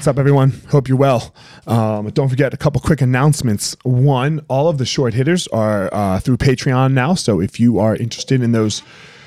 What's up, everyone? Hope you're well. Um, don't forget a couple quick announcements. One, all of the short hitters are uh, through Patreon now. So if you are interested in those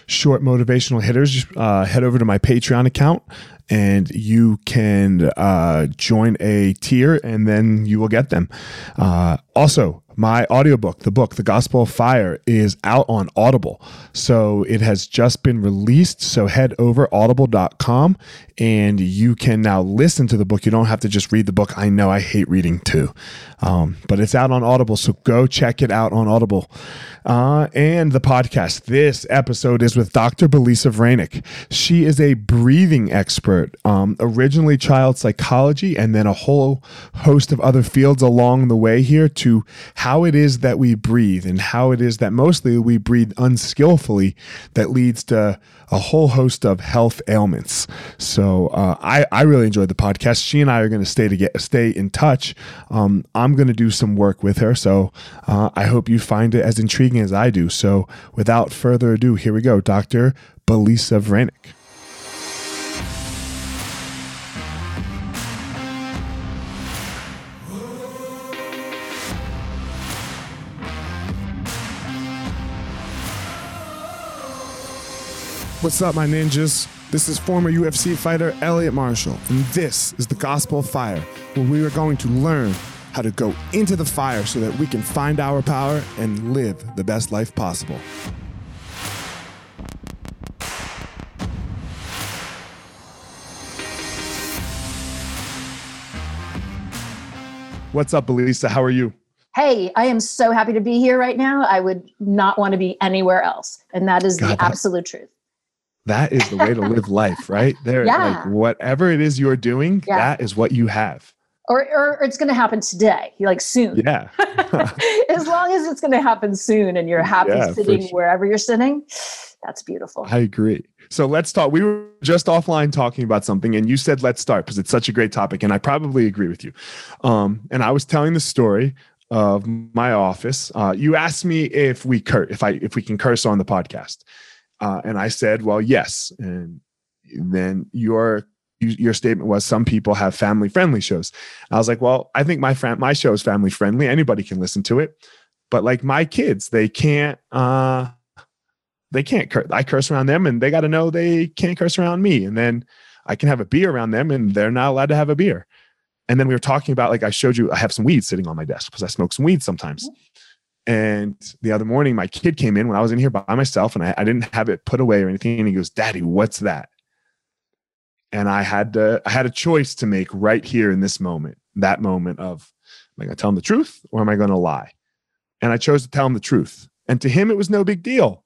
short motivational hitters, uh, head over to my Patreon account and you can uh, join a tier and then you will get them. Uh, also, my audiobook, the book, The Gospel of Fire, is out on Audible. So it has just been released. So head over audible.com and you can now listen to the book. You don't have to just read the book. I know I hate reading too, um, but it's out on Audible. So go check it out on Audible. Uh, and the podcast. This episode is with Dr. Belisa Vranich. She is a breathing expert, um, originally child psychology, and then a whole host of other fields along the way here to how it is that we breathe and how it is that mostly we breathe unskillfully that leads to a whole host of health ailments. So uh, I, I really enjoyed the podcast. She and I are going to stay to get stay in touch. Um, I'm going to do some work with her, so uh, I hope you find it as intriguing as I do. So without further ado, here we go, Doctor Belisa Vranich. What's up, my ninjas? This is former UFC fighter Elliot Marshall, and this is the Gospel of Fire, where we are going to learn how to go into the fire so that we can find our power and live the best life possible. What's up, Belisa? How are you? Hey, I am so happy to be here right now. I would not want to be anywhere else. And that is God, the absolute truth. That is the way to live life, right? There, yeah. like whatever it is you're doing, yeah. that is what you have. Or, or it's going to happen today, like soon. Yeah. as long as it's going to happen soon and you're happy yeah, sitting sure. wherever you're sitting, that's beautiful. I agree. So let's talk. We were just offline talking about something, and you said let's start because it's such a great topic, and I probably agree with you. Um, and I was telling the story of my office. Uh, you asked me if we cur- if I if we can curse on the podcast, uh, and I said, well, yes. And then your your statement was some people have family friendly shows. I was like, well, I think my my show is family friendly. Anybody can listen to it, but like my kids, they can't. uh they can't curse. I curse around them, and they got to know they can't curse around me. And then I can have a beer around them, and they're not allowed to have a beer. And then we were talking about like I showed you, I have some weed sitting on my desk because I smoke some weed sometimes. And the other morning, my kid came in when I was in here by myself and I, I didn't have it put away or anything. And he goes, Daddy, what's that? And I had to, I had a choice to make right here in this moment, that moment of, am I going to tell him the truth or am I going to lie? And I chose to tell him the truth. And to him, it was no big deal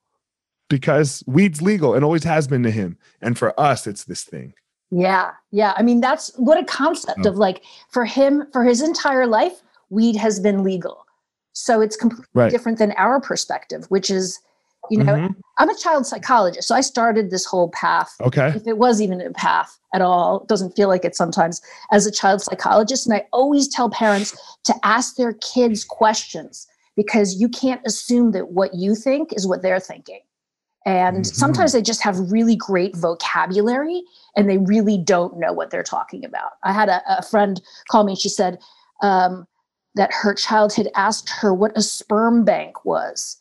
because weed's legal and always has been to him. And for us, it's this thing. Yeah. Yeah. I mean, that's what a concept oh. of like for him, for his entire life, weed has been legal. So it's completely right. different than our perspective, which is, you know, mm-hmm. I'm a child psychologist. So I started this whole path. Okay. If it was even a path at all, it doesn't feel like it sometimes as a child psychologist. And I always tell parents to ask their kids questions because you can't assume that what you think is what they're thinking. And mm-hmm. sometimes they just have really great vocabulary and they really don't know what they're talking about. I had a, a friend call me and she said, um, that her child had asked her what a sperm bank was.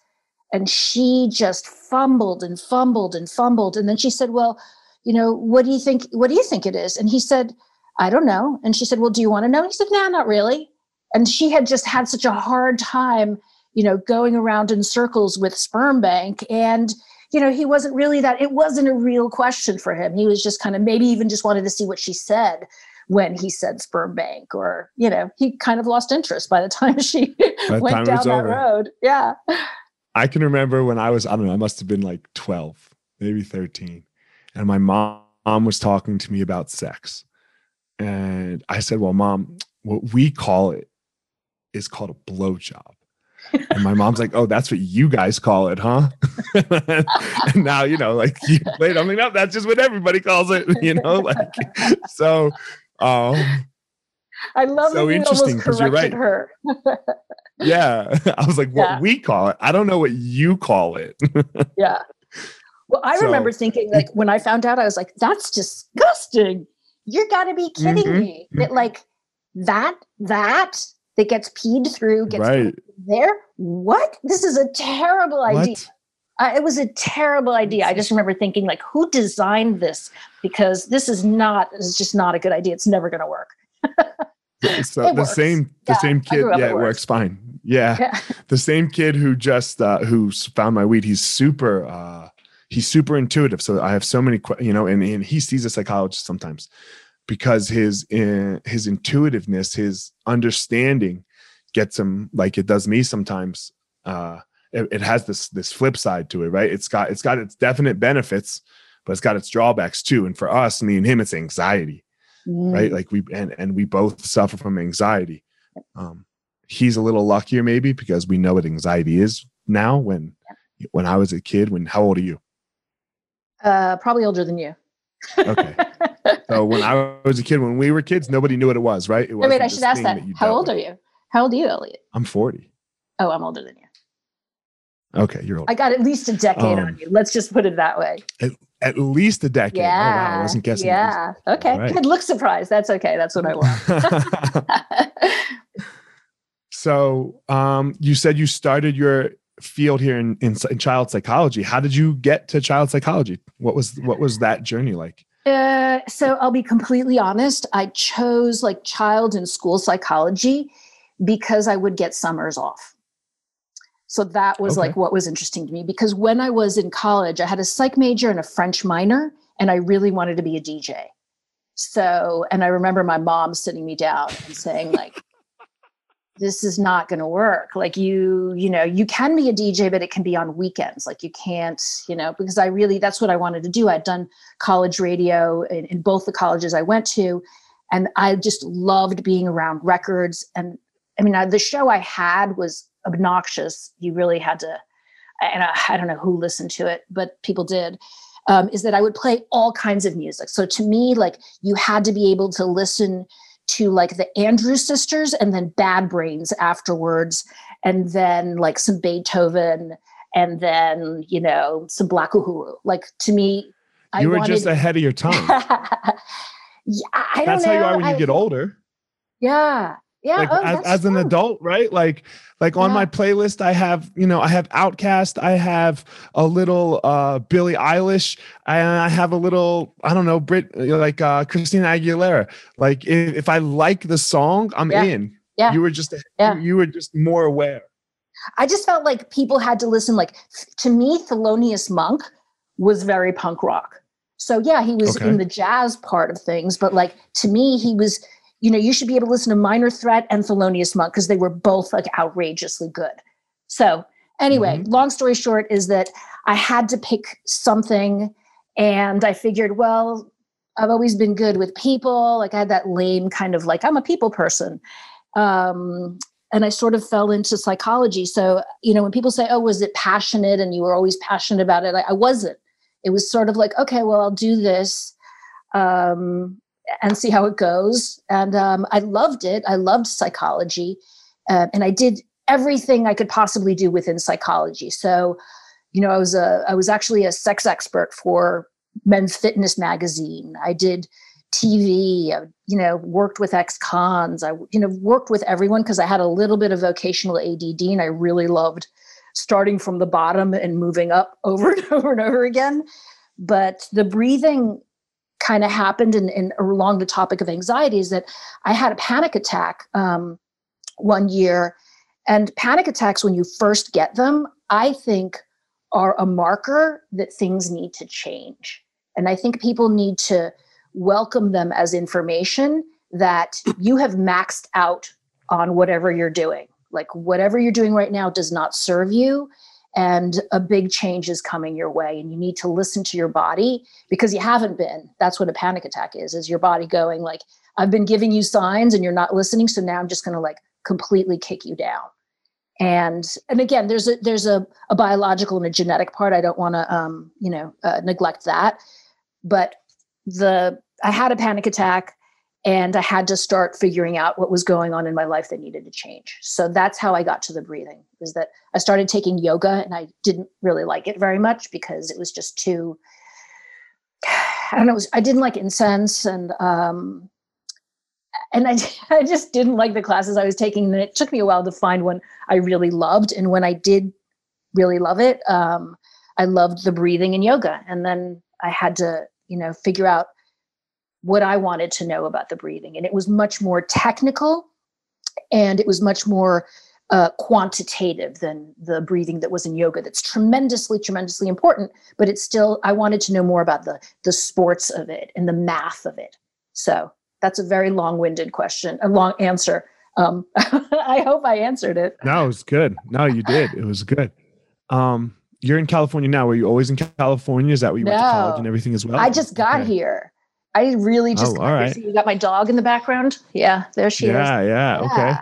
And she just fumbled and fumbled and fumbled. And then she said, Well, you know, what do you think? What do you think it is? And he said, I don't know. And she said, Well, do you want to know? And he said, Nah, not really. And she had just had such a hard time, you know, going around in circles with sperm bank. And, you know, he wasn't really that, it wasn't a real question for him. He was just kind of maybe even just wanted to see what she said when he said sperm bank or you know he kind of lost interest by the time she went time down that over. road yeah i can remember when i was i don't know i must have been like 12 maybe 13 and my mom was talking to me about sex and i said well mom what we call it is called a blowjob and my mom's like, "Oh, that's what you guys call it, huh?" and now you know, like you played. I'm like, "No, that's just what everybody calls it," you know. Like, so um, I love so interesting because you're right. Her. yeah, I was like, what yeah. we call it. I don't know what you call it. yeah. Well, I so, remember thinking like when I found out, I was like, that's disgusting. you got to be kidding Mhm. me that like that that that gets peed through gets Right. there what this is a terrible idea What? Uh, it was a terrible idea. I just remember thinking like who designed this? Because this is not, it's just not a good idea. It's never going to work. So the same the Yeah, same kid yeah it it works works. fine. Yeah. Yeah. the same kid who just uh who found my weed he's super uh he's super intuitive. So i have so many you know and, and he sees a psychologist sometimes because his uh, his intuitiveness his understanding gets him like it does me sometimes uh it, it has this this flip side to it right it's got it's got its definite benefits but it's got its drawbacks too and for us me and him it's anxiety right Mm. like we and and we both suffer from anxiety um he's a little luckier maybe because we know what anxiety is now when when i was a kid when how old are you uh probably older than you okay so when i was a kid when we were kids nobody knew what it was right it Wait, wait, I should ask thing that. How old with. are you? How old are you, Elliot? i'm 40 Oh, I'm older than you. Okay you're old I got at least a decade Um, on you. Let's just put it that way. at least a decade Yeah. oh wow i wasn't guessing at Yeah. Okay. Right. Good. Look surprised. That's okay. That's what I want. so um you said you started your field here in, in in child psychology how did you get to child psychology what was what was that journey like Uh, so I'll be completely honest. I chose like child and school psychology because I would get summers off. So that was Okay. like what was interesting to me because when I was in college, I had a psych major and a French minor, and I really wanted to be a DJ. So, and I remember my mom sitting me down and saying, like, this is not going to work. Like, you, you know, you can be a DJ, but it can be on weekends. Like, you can't, you know, because I really, that's what I wanted to do. I'd done college radio in, in both the colleges I went to. And I just loved being around records. And I mean, I, the show I had was obnoxious. You really had to, and I, I don't know who listened to it, but people did. Um, is that I would play all kinds of music. So to me, like you had to be able to listen to like the Andrews sisters and then Bad Brains afterwards, and then like some Beethoven, and then you know some Black Uhuru. Like to me, I you were wanted, just ahead of your time yeah, I don't that's know. how you are when you get older Yeah, yeah. like oh, as, as an adult right like like on my playlist i have you know i have OutKast i have a little uh billie eilish and i have a little i don't know brit like uh christina aguilera like if, if i like the song i'm Yeah. in Yeah. you were just Yeah. you, you were just more aware I just felt like people had to listen. Like to me, Thelonious Monk was very punk rock. So yeah, he was Okay. in the jazz part of things, but like to me, he was. You know, you should be able to listen to Minor Threat and Thelonious Monk because they were both like outrageously good. So anyway, Mhm. long story short is that I had to pick something, and I figured, well, I've always been good with people. Like I had that lame kind of like I'm a people person. Um, and I sort of fell into psychology. So, you know, when people say, oh, was it passionate and you were always passionate about it? I, I wasn't. It was sort of like, okay, well, I'll do this um, and see how it goes. And um, I loved it. I loved psychology. Uh, and I did everything I could possibly do within psychology. So, you know, I was a, I was actually a sex expert for Men's Fitness magazine. I did TV, I, you know, worked with ex-cons. I, you know, worked with everyone because I had a little bit of vocational ADD and I really loved starting from the bottom and moving up over and over and over again. But the breathing kind of happened and, along the topic of anxiety is that I had a panic attack um, one year. And panic attacks, when you first get them, I think are a marker that things need to change. And I think people need to welcome them as information that you have maxed out on whatever you're doing. Like whatever you're doing right now does not serve you. And a big change is coming your way. And you need to listen to your body because you haven't been. That's what a panic attack is, is your body going like, I've been giving you signs and you're not listening. So now I'm just gonna like completely kick you down. And and again, there's a there's a, a biological and a genetic part. I don't want to um, you know uh, neglect that. But the I had a panic attack and I had to start figuring out what was going on in my life that needed to change. So that's how I got to the breathing. Is that I started taking yoga and I didn't really like it very much because it was just too I don't know. I didn't like incense and um, and I I just didn't like the classes I was taking. And it took me a while to find one I really loved. And when I did really love it, um, I loved the breathing and yoga. And then I had to you know figure out what I wanted to know about the breathing, and it was much more technical, and it was much more uh, quantitative than the breathing that was in yoga. That's tremendously, tremendously important. But it's still, I wanted to know more about the the sports of it and the math of it. So that's a very long-winded question, a long answer. Um, I hope I answered it. No, it was good. No, you did. It was good. Um, you're in California now. Were you always in California? Is that where you no, went to college and everything as well? I just got okay. here. I really just. Oh, all right. You got my dog in the background. Yeah, there she yeah, is. Yeah, yeah. Okay.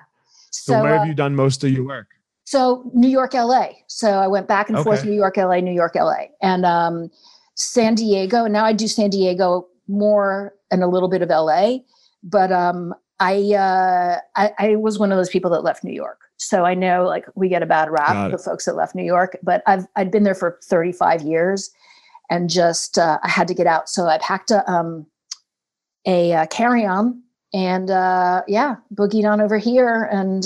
So, so where uh, have you done most of your work? So New York, LA. So I went back and okay. forth New York, LA, New York, LA, and um, San Diego. And now I do San Diego more and a little bit of LA, but um, I, uh, I, I was one of those people that left New York. So I know like we get a bad rap, the folks that left New York, but I've I'd been there for 35 years, and just uh, I had to get out. So I packed a um, a uh, carry on and uh, yeah, boogied on over here. And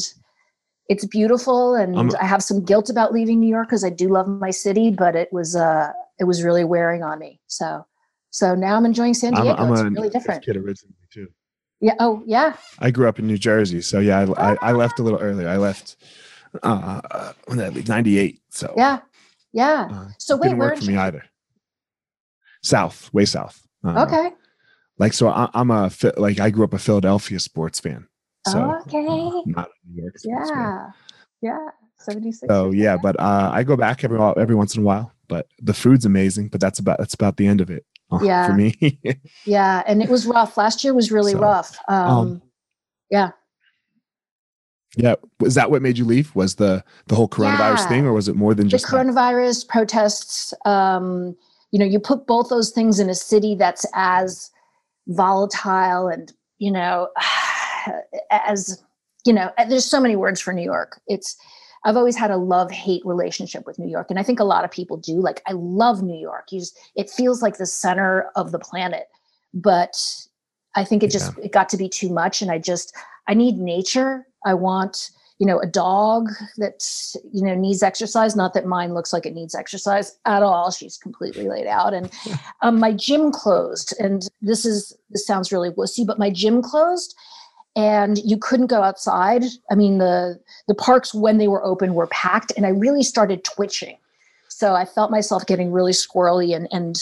it's beautiful. And I'm, i have some guilt about leaving New York because I do love my city, but it was uh, it was really wearing on me. So so now I'm enjoying San Diego. I'm, I'm it's a really different. Kid originally too. Yeah. Oh, yeah. I grew up in New Jersey, so yeah, I, I, I left a little earlier. I left uh, when that like '98. So yeah, yeah. Uh, so wait, didn't work for me either. South, way south. Uh, okay like so I, am a like i grew up a philadelphia sports fan. So okay. uh, not new york yeah fan. yeah. 76 so yeah but uh, i go back every every once in a while but the food's amazing but that's about that's about the end of it uh, yeah. for me. Yeah and it was rough. Last year was really so, rough. um, um, yeah. Yeah was that what made you leave? Was the the whole coronavirus yeah. thing or was it more than just the coronavirus that? protests um you know you put both those things in a city that's as volatile and you know as you know there's so many words for new york. It's i've always had a love hate relationship with new york and i think a lot of people do. Like i love new york. You just it feels like the center of the planet but i think it just yeah. it got to be too much and i just i need nature. I want you know a dog that you know needs exercise not that mine looks like it needs exercise at all. She's completely laid out. And um, my gym closed and this is this sounds really wussy but my gym closed and you couldn't go outside. I mean the the parks when they were open were packed and i really started twitching. So i felt myself getting really squirrely and and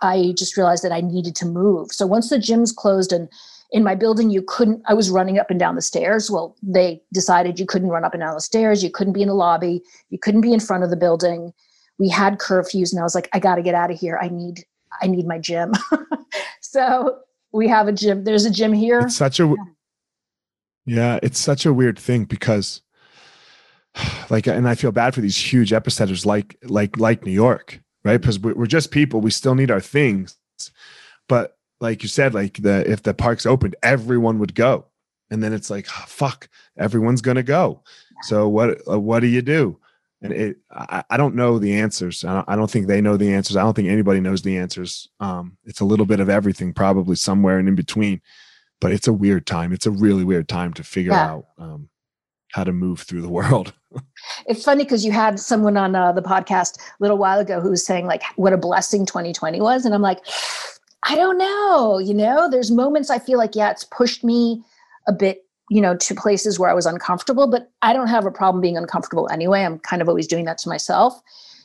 i just realized that i needed to move. So once the gyms closed and in my building you couldn't i was running up and down the stairs. Well they decided you couldn't run up and down the stairs. You couldn't be in the lobby. You couldn't be in front of the building. We had curfews and i was like i got to get out of here. I need i need my gym. So we have a gym there's a gym here. It's such a yeah. it's such a weird thing because like and i feel bad for these huge epicenters like like like new york right? Because we're just people. We still need our things. But like you said, like the if the park's opened, everyone would go, and then it's like, oh, fuck, everyone's gonna go. So what uh, what do you do? And it, I, I don't know the answers. I don't, I don't, think they know the answers. I don't think anybody knows the answers. Um, it's a little bit of everything, probably somewhere and in between. But it's a weird time. It's a really weird time to figure yeah. out um, how to move through the world. it's funny because you had someone on uh, the podcast a little while ago who was saying like what a blessing 2020 was, and I'm like, I don't know. You know, there's moments I feel like, yeah, it's pushed me a bit, you know, to places where I was uncomfortable, but I don't have a problem being uncomfortable anyway. I'm kind of always doing that to myself.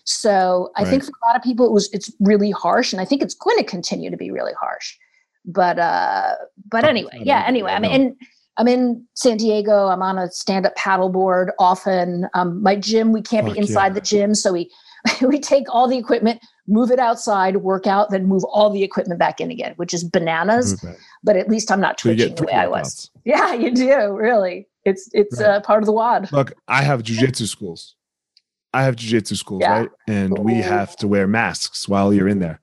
So I right. think for a lot of people, it was it's really harsh, and I think it's going to continue to be really harsh. But uh, but anyway, yeah. Anyway, I'm in I'm in San Diego. I'm on a stand up paddleboard often. Um, my gym, we can't be inside yeah. the gym, so we we take all the equipment, move it outside, work out, then move all the equipment back in again, which is bananas. But at least I'm not twitching so the way I was. Yeah, you do really. It's it's right. uh, part of the wad. Look, I have jujitsu schools. I have jujitsu schools, yeah. right? And Ooh. we have to wear masks while you're in there.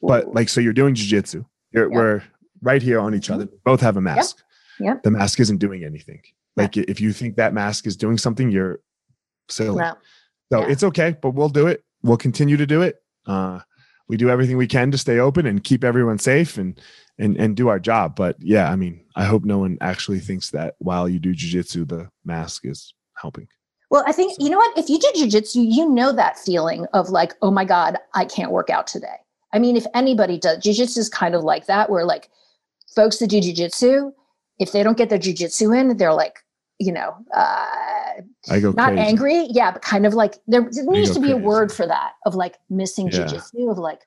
But like, so you're doing jujitsu. You're, yeah. We're right here on each other. Both have a mask. Yeah. The mask isn't doing anything. Like, if you think that mask is doing something, you're silly. No. So it's okay, but we'll do it. We'll continue to do it. Uh, we do everything we can to stay open and keep everyone safe and and and do our job. But yeah, I mean, I hope no one actually thinks that while you do jujitsu, the mask is helping. Well, I think you know what? If you do jujitsu, you know that feeling of like, oh my God, I can't work out today. I mean, if anybody does, jujitsu is kind of like that, where like folks that do jujitsu, if they don't get their jujitsu in, they're like, you know, uh, I go not crazy. angry, yeah, but kind of like there, there needs to be a word for that of like missing Yeah. jujitsu, of like,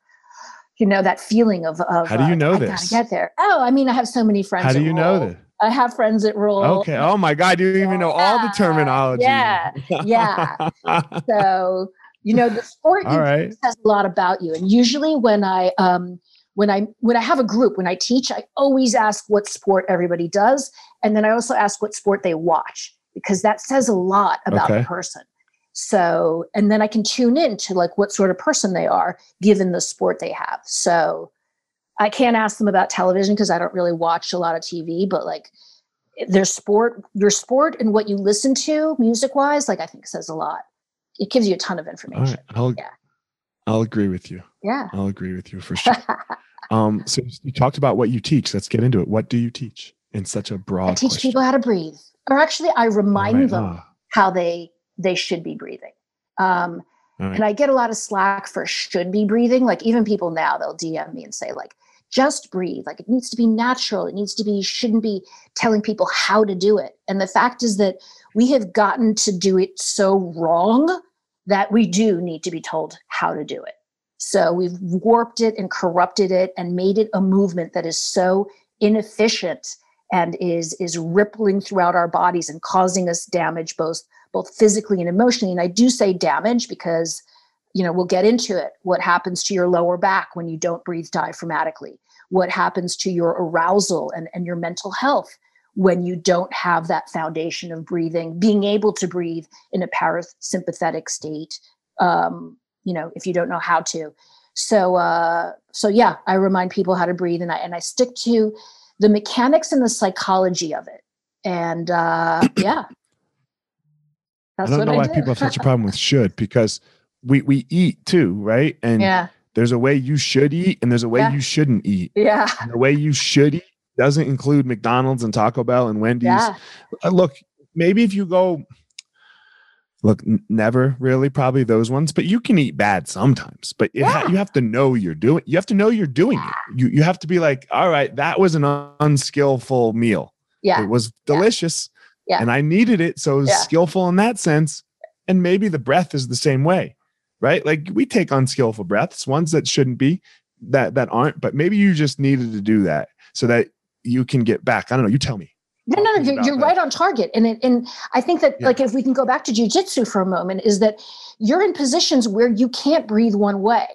you know, that feeling of, of How do you uh, know I this? gotta get there. Oh, I mean, I have so many friends. How do you know that? I have friends that rule. Okay. Oh my God, you even know all the terminology. yeah, yeah. So you know, the sport you all right. says a lot about you. And usually when I um when I when I have a group, when I teach, I always ask what sport everybody does. And then I also ask what sport they watch because that says a lot about Okay. the person. So and then I can tune in to like what sort of person they are given the sport they have. So I can't ask them about television because I don't really watch a lot of TV, but like their sport, your sport and what you listen to music wise, like I think says a lot. It gives you a ton of information. right. I'll Yeah. I'll agree with you. Yeah. I'll agree with you for sure. um, so you talked about what you teach. Let's get into it. What do you teach in such a broad I teach question? people how to breathe, or actually, I remind All right. them Ah, how they they should be breathing. Um, right. and I get a lot of slack for should be breathing. Like even people now, they'll DM me and say like, just breathe. Like it needs to be natural. It needs to be. Shouldn't be telling people how to do it. And the fact is that we have gotten to do it so wrong that we do need to be told how to do it. So we've warped it and corrupted it and made it a movement that is so inefficient and is is rippling throughout our bodies and causing us damage both both physically and emotionally. And I do say damage because you know we'll get into it. What happens to your lower back when you don't breathe diaphragmatically? What happens to your arousal and, and your mental health when you don't have that foundation of breathing, being able to breathe in a parasympathetic state? Um, you know, if you don't know how to. So uh, so yeah, I remind people how to breathe, and I and I stick to the mechanics and the psychology of it. And uh, yeah, I don't know I why do. people have such a problem with should because we we eat too, right? And yeah, there's a way you should eat and there's a way Yeah. you shouldn't eat. yeah, And the way you should eat doesn't include McDonald's and Taco Bell and Wendy's. yeah, Uh, look, maybe if you go look never really probably those ones, but you can eat bad sometimes. But it ha- you have to know you're doing you have to know you're doing it. You you have to be like, all right, that was an un- unskillful meal. yeah, It was Yeah. delicious. Yeah. And I needed it. So it was Yeah. skillful in that sense. And maybe the breath is the same way, right? Like we take unskillful breaths, ones that shouldn't be, that that aren't, but maybe you just needed to do that so that you can get back. I don't know. You tell me. No, no, no, you're, you're right on target. And it, and I think that Yeah. like if we can go back to jujitsu for a moment, is that you're in positions where you can't breathe one way.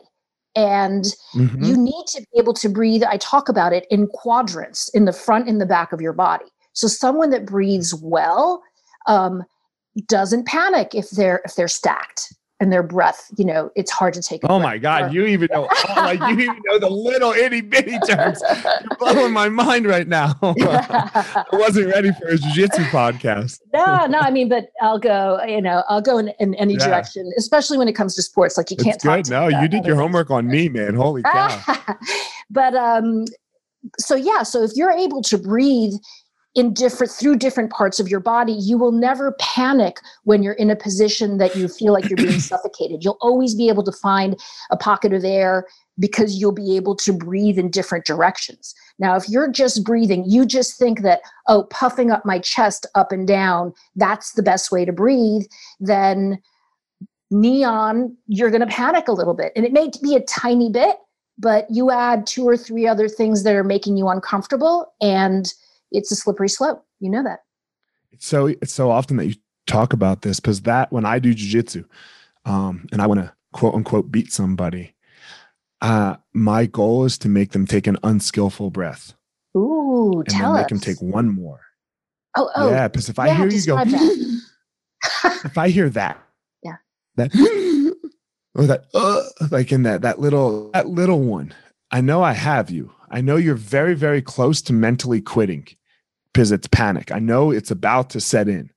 And Mhm. you need to be able to breathe. I talk about it in quadrants in the front and the back of your body. So someone that breathes well um, doesn't panic if they're if they're stacked and their breath, you know, it's hard to take. Oh my God, you even know all, like you even know the little itty bitty terms. You're blowing my mind right now. I wasn't ready for a jiu-jitsu podcast. no, no, I mean, but I'll go, you know, I'll go in, in any Yeah. direction, especially when it comes to sports. Like you can't It's talk good. No, you did your homework on me, man. Holy cow. but um so yeah so if you're able to breathe in different through different parts of your body you will never panic when you're in a position that you feel like you're being suffocated. You'll always be able to find a pocket of air because you'll be able to breathe in different directions. Now if you're just breathing you just think that oh puffing up my chest up and down that's the best way to breathe then neon you're going to panic a little bit. And it may be a tiny bit but you add two or three other things that are making you uncomfortable and it's a slippery slope. You know that. It's so it's so often that you talk about this because that when I do jujitsu, um, and I want to quote unquote beat somebody, uh, my goal is to make them take an unskillful breath. Ooh and tell then us make them take one more. oh oh. Yeah, because if I yeah, hear you go, if I hear that, Yeah. that or that, uh, like in that that little that little one, I know I have you. I know you're very very close to mentally quitting because it's panic. I know it's about to set in,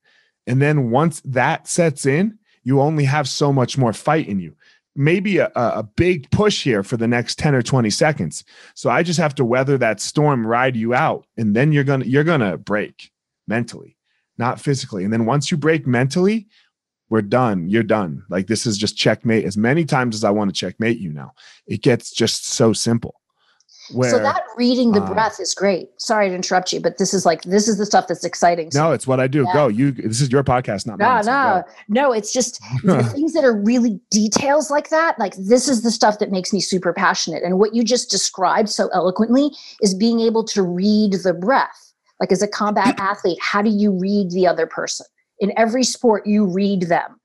and then once that sets in, you only have so much more fight in you. maybe a, a big push here for the next 10 or 20 seconds. So I just have to weather that storm, ride you out, and then you're gonna you're gonna break mentally, not physically. And then once you break mentally, we're done. You're done. Like this is just checkmate as many times as I want to checkmate you now. It gets just so simple. Where, so that reading the uh, breath is great. Sorry to interrupt you, but this is like this is the stuff that's exciting. No, it's what I do. Yeah. Go. You this is your podcast, not no, mine. So no, no. It's just the things that are really details like that. Like this is the stuff that makes me super passionate. And what you just described so eloquently is being able to read the breath. Like as a combat athlete, how do you read the other person? In every sport, you read them.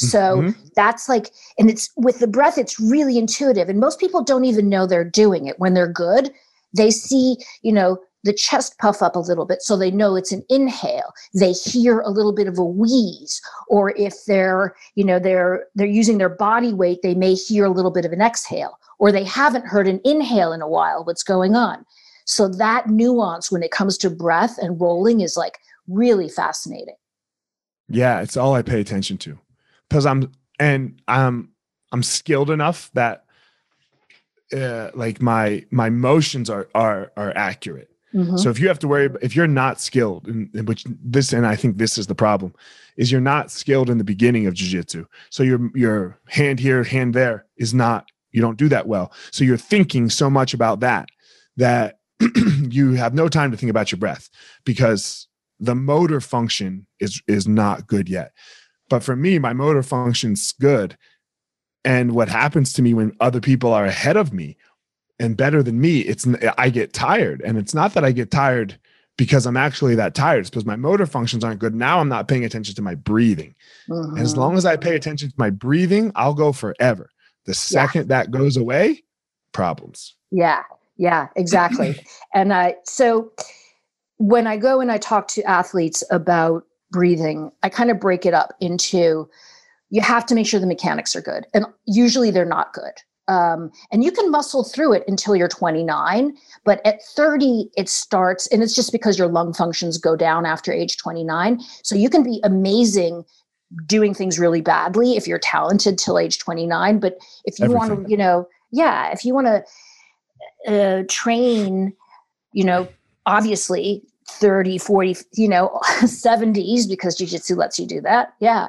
So mm-hmm. that's like, and it's with the breath, it's really intuitive. And most people don't even know they're doing it. When they're good, they see, you know, the chest puff up a little bit so they know it's an inhale they hear a little bit of a wheeze or if they're you know they're they're using their body weight they may hear a little bit of an exhale or they haven't heard an inhale in a while what's going on so that nuance when it comes to breath and rolling is like really fascinating yeah it's all i pay attention to because I'm and I'm I'm skilled enough that uh, like my my motions are are are accurate. Mm-hmm. So if you have to worry, if you're not skilled, in, in, which this and I think this is the problem, is you're not skilled in the beginning of jujitsu. So your your hand here, hand there is not. You don't do that well. So you're thinking so much about that that you have no time to think about your breath because the motor function is is not good yet. But for me, my motor function's good. And what happens to me when other people are ahead of me and better than me, it's I get tired. And it's not that I get tired because I'm actually that tired. It's because my motor functions aren't good. Now I'm not paying attention to my breathing. Mm-hmm. as long as I pay attention to my breathing, I'll go forever. The second yeah. that goes away, problems. Yeah, yeah, exactly. and uh, so when I go and I talk to athletes about breathing, I kind of break it up into you have to make sure the mechanics are good. And usually they're not good. Um, and you can muscle through it until you're 29 but at 30 it starts and it's just because your lung functions go down after age 29 so you can be amazing doing things really badly if you're talented till age 29 but if you want to you know yeah if you want to uh, train you know obviously 30 40 you know 70s because jiu-jitsu lets you do that. Yeah.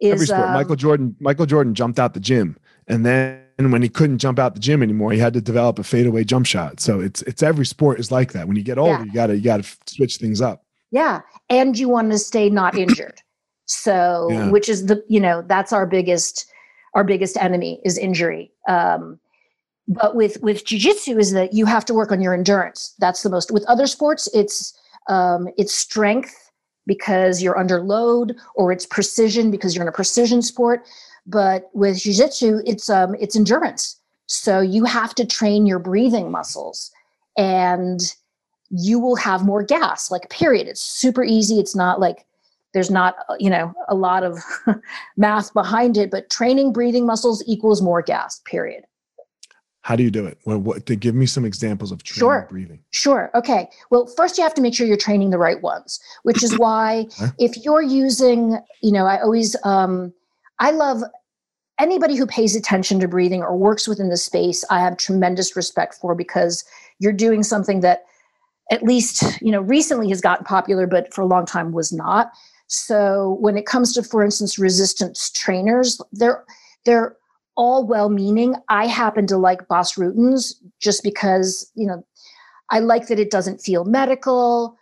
Is, every sport. um, michael jordan michael jordan jumped out the gym. And then when he couldn't jump out the gym anymore he had to develop a fadeaway jump shot. So it's it's every sport is like that. When you get older yeah. you gotta you gotta switch things up. Yeah. And you want to stay not injured. So yeah. which is the you know that's our biggest our biggest enemy is injury. Um but with with jiu-jitsu is that you have to work on your endurance. That's the most with other sports it's um, it's strength because you're under load or it's precision because you're in a precision sport. But with jiu-jitsu it's um, it's endurance. So you have to train your breathing muscles and you will have more gas like period. It's super easy. It's not like there's not you know a lot of math behind it but training breathing muscles equals more gas period how do you do it? What, what to give me some examples of training sure. breathing? Sure. Okay. Well, first you have to make sure you're training the right ones, which is why if you're using, you know, I always um I love anybody who pays attention to breathing or works within the space, I have tremendous respect for because you're doing something that at least, you know, recently has gotten popular, but for a long time was not. So when it comes to, for instance, resistance trainers, they're they're all well meaning. I happen to like Bas Rutten's just because, you know, I like that it doesn't feel medical.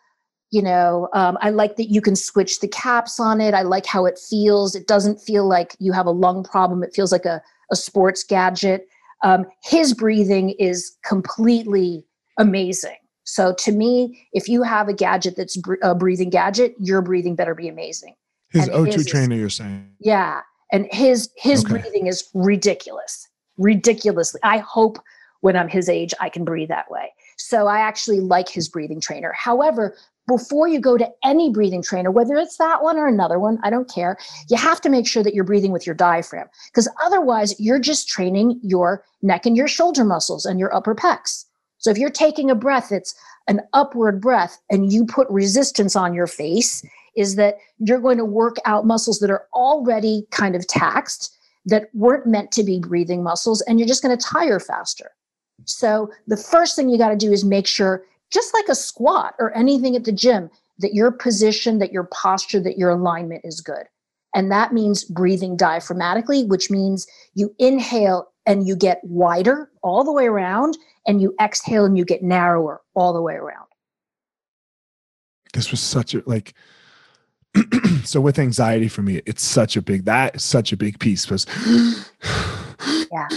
You know, um, I like that you can switch the caps on it. I like how it feels. It doesn't feel like you have a lung problem. It feels like a, a sports gadget. Um, his breathing is completely amazing. So to me, if you have a gadget that's a breathing gadget, your breathing better be amazing. His and O2 his trainer, is, you're saying? Yeah and his his okay. breathing is ridiculous ridiculously. I hope when i'm his age i can breathe that way. So i actually like his breathing trainer. However before you go to any breathing trainer whether it's that one or another one i don't care you have to make sure that you're breathing with your diaphragm. Because otherwise you're just training your neck and your shoulder muscles and your upper pecs. So if you're taking a breath it's an upward breath and you put resistance on your face is that you're going to work out muscles that are already kind of taxed that weren't meant to be breathing muscles, and you're just going to tire faster. So the first thing you got to do is make sure, just like a squat or anything at the gym, that your position, that your posture, that your alignment is good. And that means breathing diaphragmatically, which means you inhale and you get wider all the way around, and you exhale and you get narrower all the way around. This was such a like so with anxiety for me, it's such a big that is such a big piece because yeah.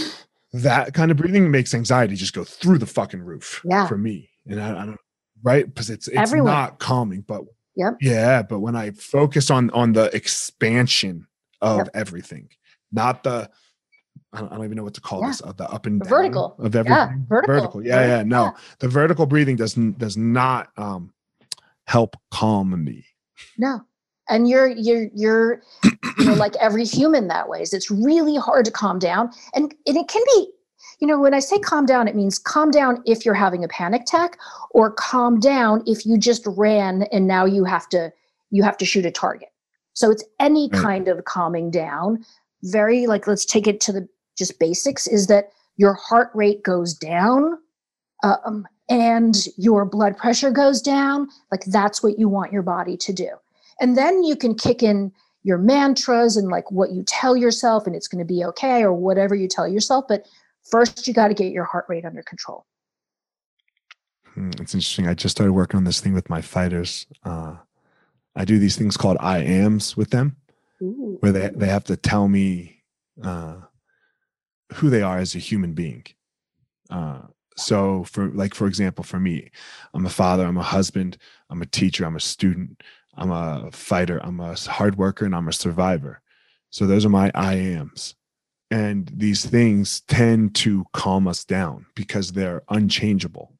that kind of breathing makes anxiety just go through the fucking roof Yeah. for me. And I, I don't right because it's it's Everyone. not calming, but Yep. yeah, but when I focus on on the expansion of Yep. everything, not the I don't, I don't even know what to call Yeah. this uh, the up and The down vertical. of Yeah, everything. vertical. Yeah, yeah. No, Yeah. the vertical breathing doesn't does not um help calm me. No. And you're you're you're you know like every human that way. Is it's really hard to calm down. And, and it can be, you know, when I say calm down, it means calm down if you're having a panic attack, or calm down if you just ran and now you have to you have to shoot a target. So it's any kind of calming down. Very like let's take it to the just basics is that your heart rate goes down um, and your blood pressure goes down like that's what you want your body to do and then you can kick in your mantras and like what you tell yourself and it's going to be okay or whatever you tell yourself but first you got to get your heart rate under control Hmm, It's interesting. I just started working on this thing with my fighters. Uh, I do these things called I ams with them, Ooh. where they they have to tell me uh, who they are as a human being. Uh, so, for like for example, for me, I'm a father, I'm a husband, I'm a teacher, I'm a student, I'm a fighter, I'm a hard worker, and I'm a survivor. So those are my I ams. And these things tend to calm us down because they're unchangeable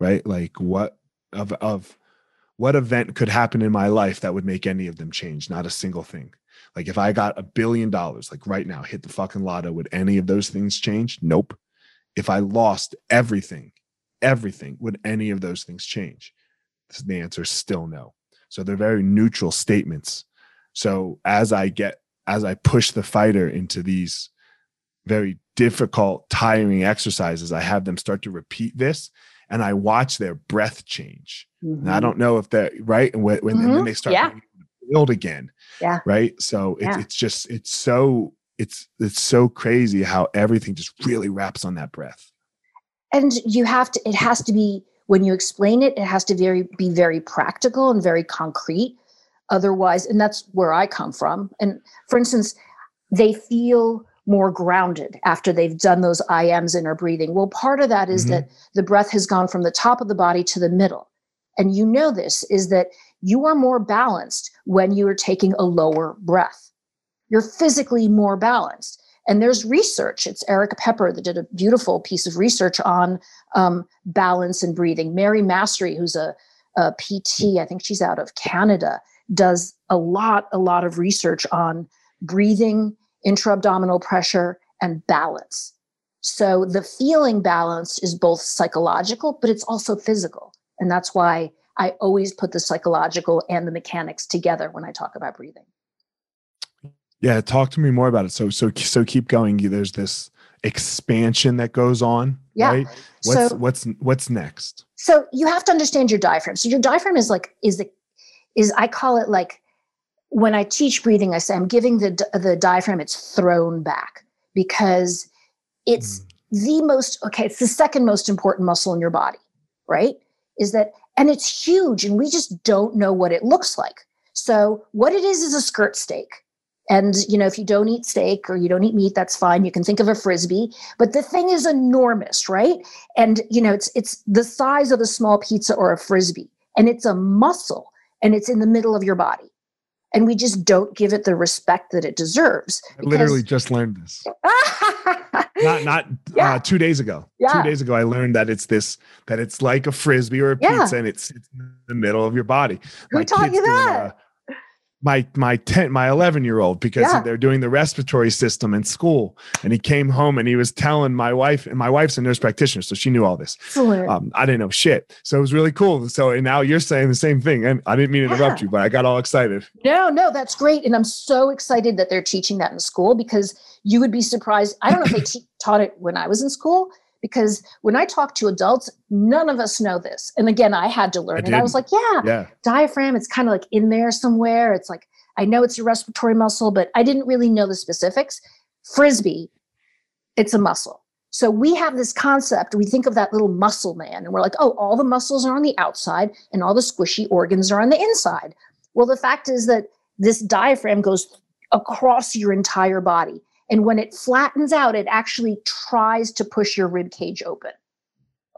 right? Like what of of what event could happen in my life that would make any of them change? Not a single thing. Like if i got a billion dollars like right now hit the fucking lotto would any of those things change? Nope. If i lost everything everything would any of those things change? The answer is still no so they're very neutral statements so as i get as i push the fighter into these very difficult tiring exercises i have them start to repeat this and I watch their breath change. And I Mhm. don't know if that right and when, when and then Mhm. they start Yeah. to build again. Yeah. Right. So it's Yeah. it's just it's so it's it's so crazy how everything just really wraps on that breath. and you have to it has to be when you explain it it has to very be very practical and very concrete. Otherwise and that's where i come from. And for instance they feel more grounded after they've done those ims in our breathing. Well part of that is Mhm. that the breath has gone from the top of the body to the middle. And you know this is that you are more balanced when you are taking a lower breath. You're physically more balanced and there's research. It's Erik Peper that did a beautiful piece of research on um, balance and breathing. Mary Massery, who's a, a PT, I think she's out of Canada, does a lot, a lot of research on breathing, intra-abdominal pressure, and balance. So the feeling balanced is both psychological, but it's also physical. And that's why I always put the psychological and the mechanics together when I talk about breathing. Yeah, talk to me more about it. So so so keep going. There's this expansion that goes on, Yeah. right? What's So- what's what's next? so you have to understand your diaphragm so your diaphragm is like is the is i call it like when i teach breathing i say i'm giving the the diaphragm its throne back because it's hmm. the most okay it's the second most important muscle in your body right is that and it's huge and we just don't know what it looks like so what it is is a skirt steak and you know if you don't eat steak or you don't eat meat that's fine you can think of a frisbee but the thing is enormous right and you know it's it's the size of a small pizza or a frisbee and it's a muscle and it's in the middle of your body and we just don't give it the respect that it deserves I literally just learned this. Not not Yeah. uh, two days ago. Yeah. Two days ago, I learned that it's this that it's like a frisbee or a Yeah. pizza, and it's, it's in the middle of your body. Who My taught you doing that? My my 10 my 11 year old because Yeah. they're doing the respiratory system in school. And he came home and he was telling my wife and my wife's a nurse practitioner so she knew all this. Um, i didn't know shit. So it was really cool. So and now you're saying the same thing. And i didn't mean to interrupt you but i got all excited. No, no, that's great. And I'm so excited that they're teaching that in school because you would be surprised. I don't know if they te- taught it when I was in school because when I talk to adults, none of us know this. And again, I had to learn I it. I was like, yeah, yeah diaphragm, it's kind of like in there somewhere. It's like, I know it's a respiratory muscle, but I didn't really know the specifics. Frisbee, it's a muscle. So we have this concept, we think of that little muscle man, and we're like, oh, all the muscles are on the outside and all the squishy organs are on the inside. Well, the fact is that this diaphragm goes across your entire body. And when it flattens out, it actually tries to push your rib cage open.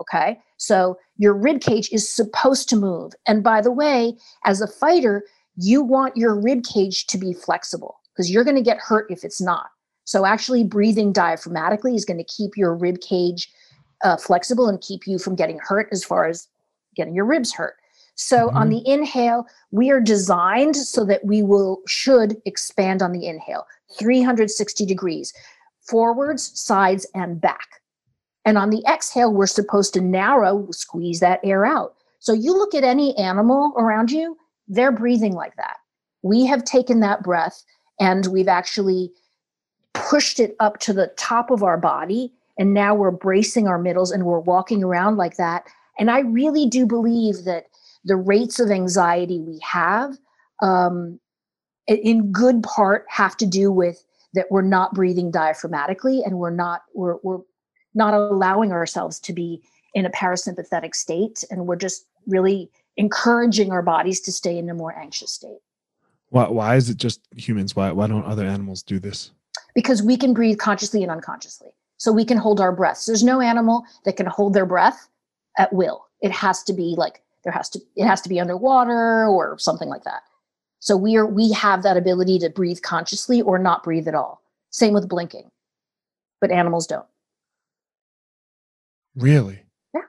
Okay. So your rib cage is supposed to move. And by the way, as a fighter, you want your rib cage to be flexible because you're going to get hurt if it's not. So actually breathing diaphragmatically is going to keep your rib cage uh, flexible and keep you from getting hurt as far as getting your ribs hurt. So on mm-hmm. the inhale, we are designed so that we will should expand on the inhale 360 degrees forwards, sides, and back. And on the exhale, we're supposed to narrow, squeeze that air out. So you look at any animal around you, they're breathing like that. We have taken that breath and we've actually pushed it up to the top of our body. And now we're bracing our middles and we're walking around like that. And I really do believe that the rates of anxiety we have, um, in good part, have to do with that we're not breathing diaphragmatically and we're not we're, we're not allowing ourselves to be in a parasympathetic state and we're just really encouraging our bodies to stay in a more anxious state. Why, why is it just humans? Why, why don't other animals do this? Because we can breathe consciously and unconsciously. So we can hold our breaths there's no animal that can hold their breath at will. It has to be like there has to it has to be underwater or something like that so we are we have that ability to breathe consciously or not breathe at all same with blinking but animals don't really Yeah.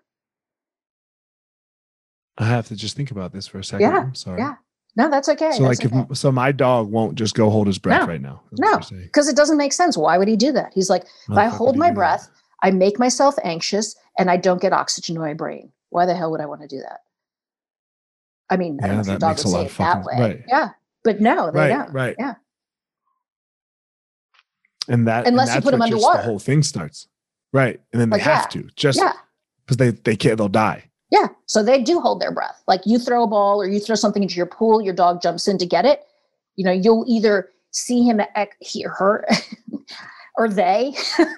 i have to just think about this for a second Yeah, i'm sorry yeah. no that's okay so like if so my dog won't just go hold his breath No. right now No. because it doesn't make sense why would he do that he's like if i hold my do that? breath i make myself anxious and i don't get oxygen to my brain why the hell would i want to do that i mean i Yeah, don't know that makes a lot of that fucking- way right. yeah but no they right don't right Yeah. and that Unless and you put 'em where just underwater. the whole thing starts right and then they Like, have yeah. to just yeah because they they can't they'll die Yeah. So they do hold their breath. Like you throw a ball or you throw something into your pool, your dog jumps in to get it. You know, you'll either see him, ex- he or her, or they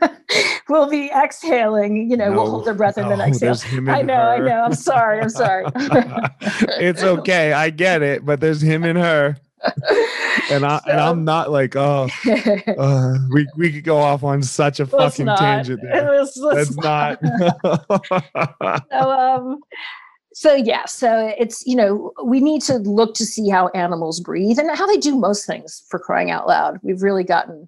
will be exhaling, you know, will hold their breath and then no, exhale. I know, I know. I'm sorry. I'm sorry. it's okay i get it but there's him and her and i and i'm not like oh uh, we we could go off on such a fucking not. tangent there was that's not so um so yeah so it's you know we need to look to see how animals breathe and how they do most things for crying out loud we've really gotten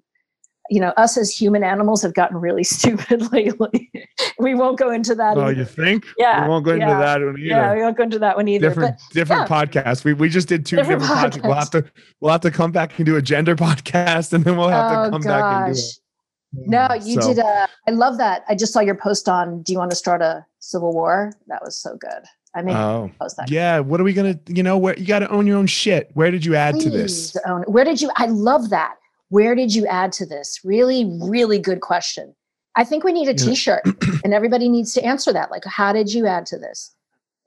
you know us as human animals have gotten really stupid lately we won't go into that oh either. you think Yeah, we won't go into yeah, that one either yeah we won't go into that one either different different podcasts. We we just did two Different different, podcasts. We'll have to we'll have to come back and do a gender podcast, and then we'll have oh to come back and do gosh it. no you So, did uh i love that i just saw your post on do you want to start a civil war that was so good i mean Oh post that yeah. What are we gonna? You know where you got to own your own shit. Where did you add to this? Own- Where did you? I love that. Where did you add to this? Really, really good question. I think we need a Yeah. T-shirt, and everybody needs to answer that. Like, how did you add to this?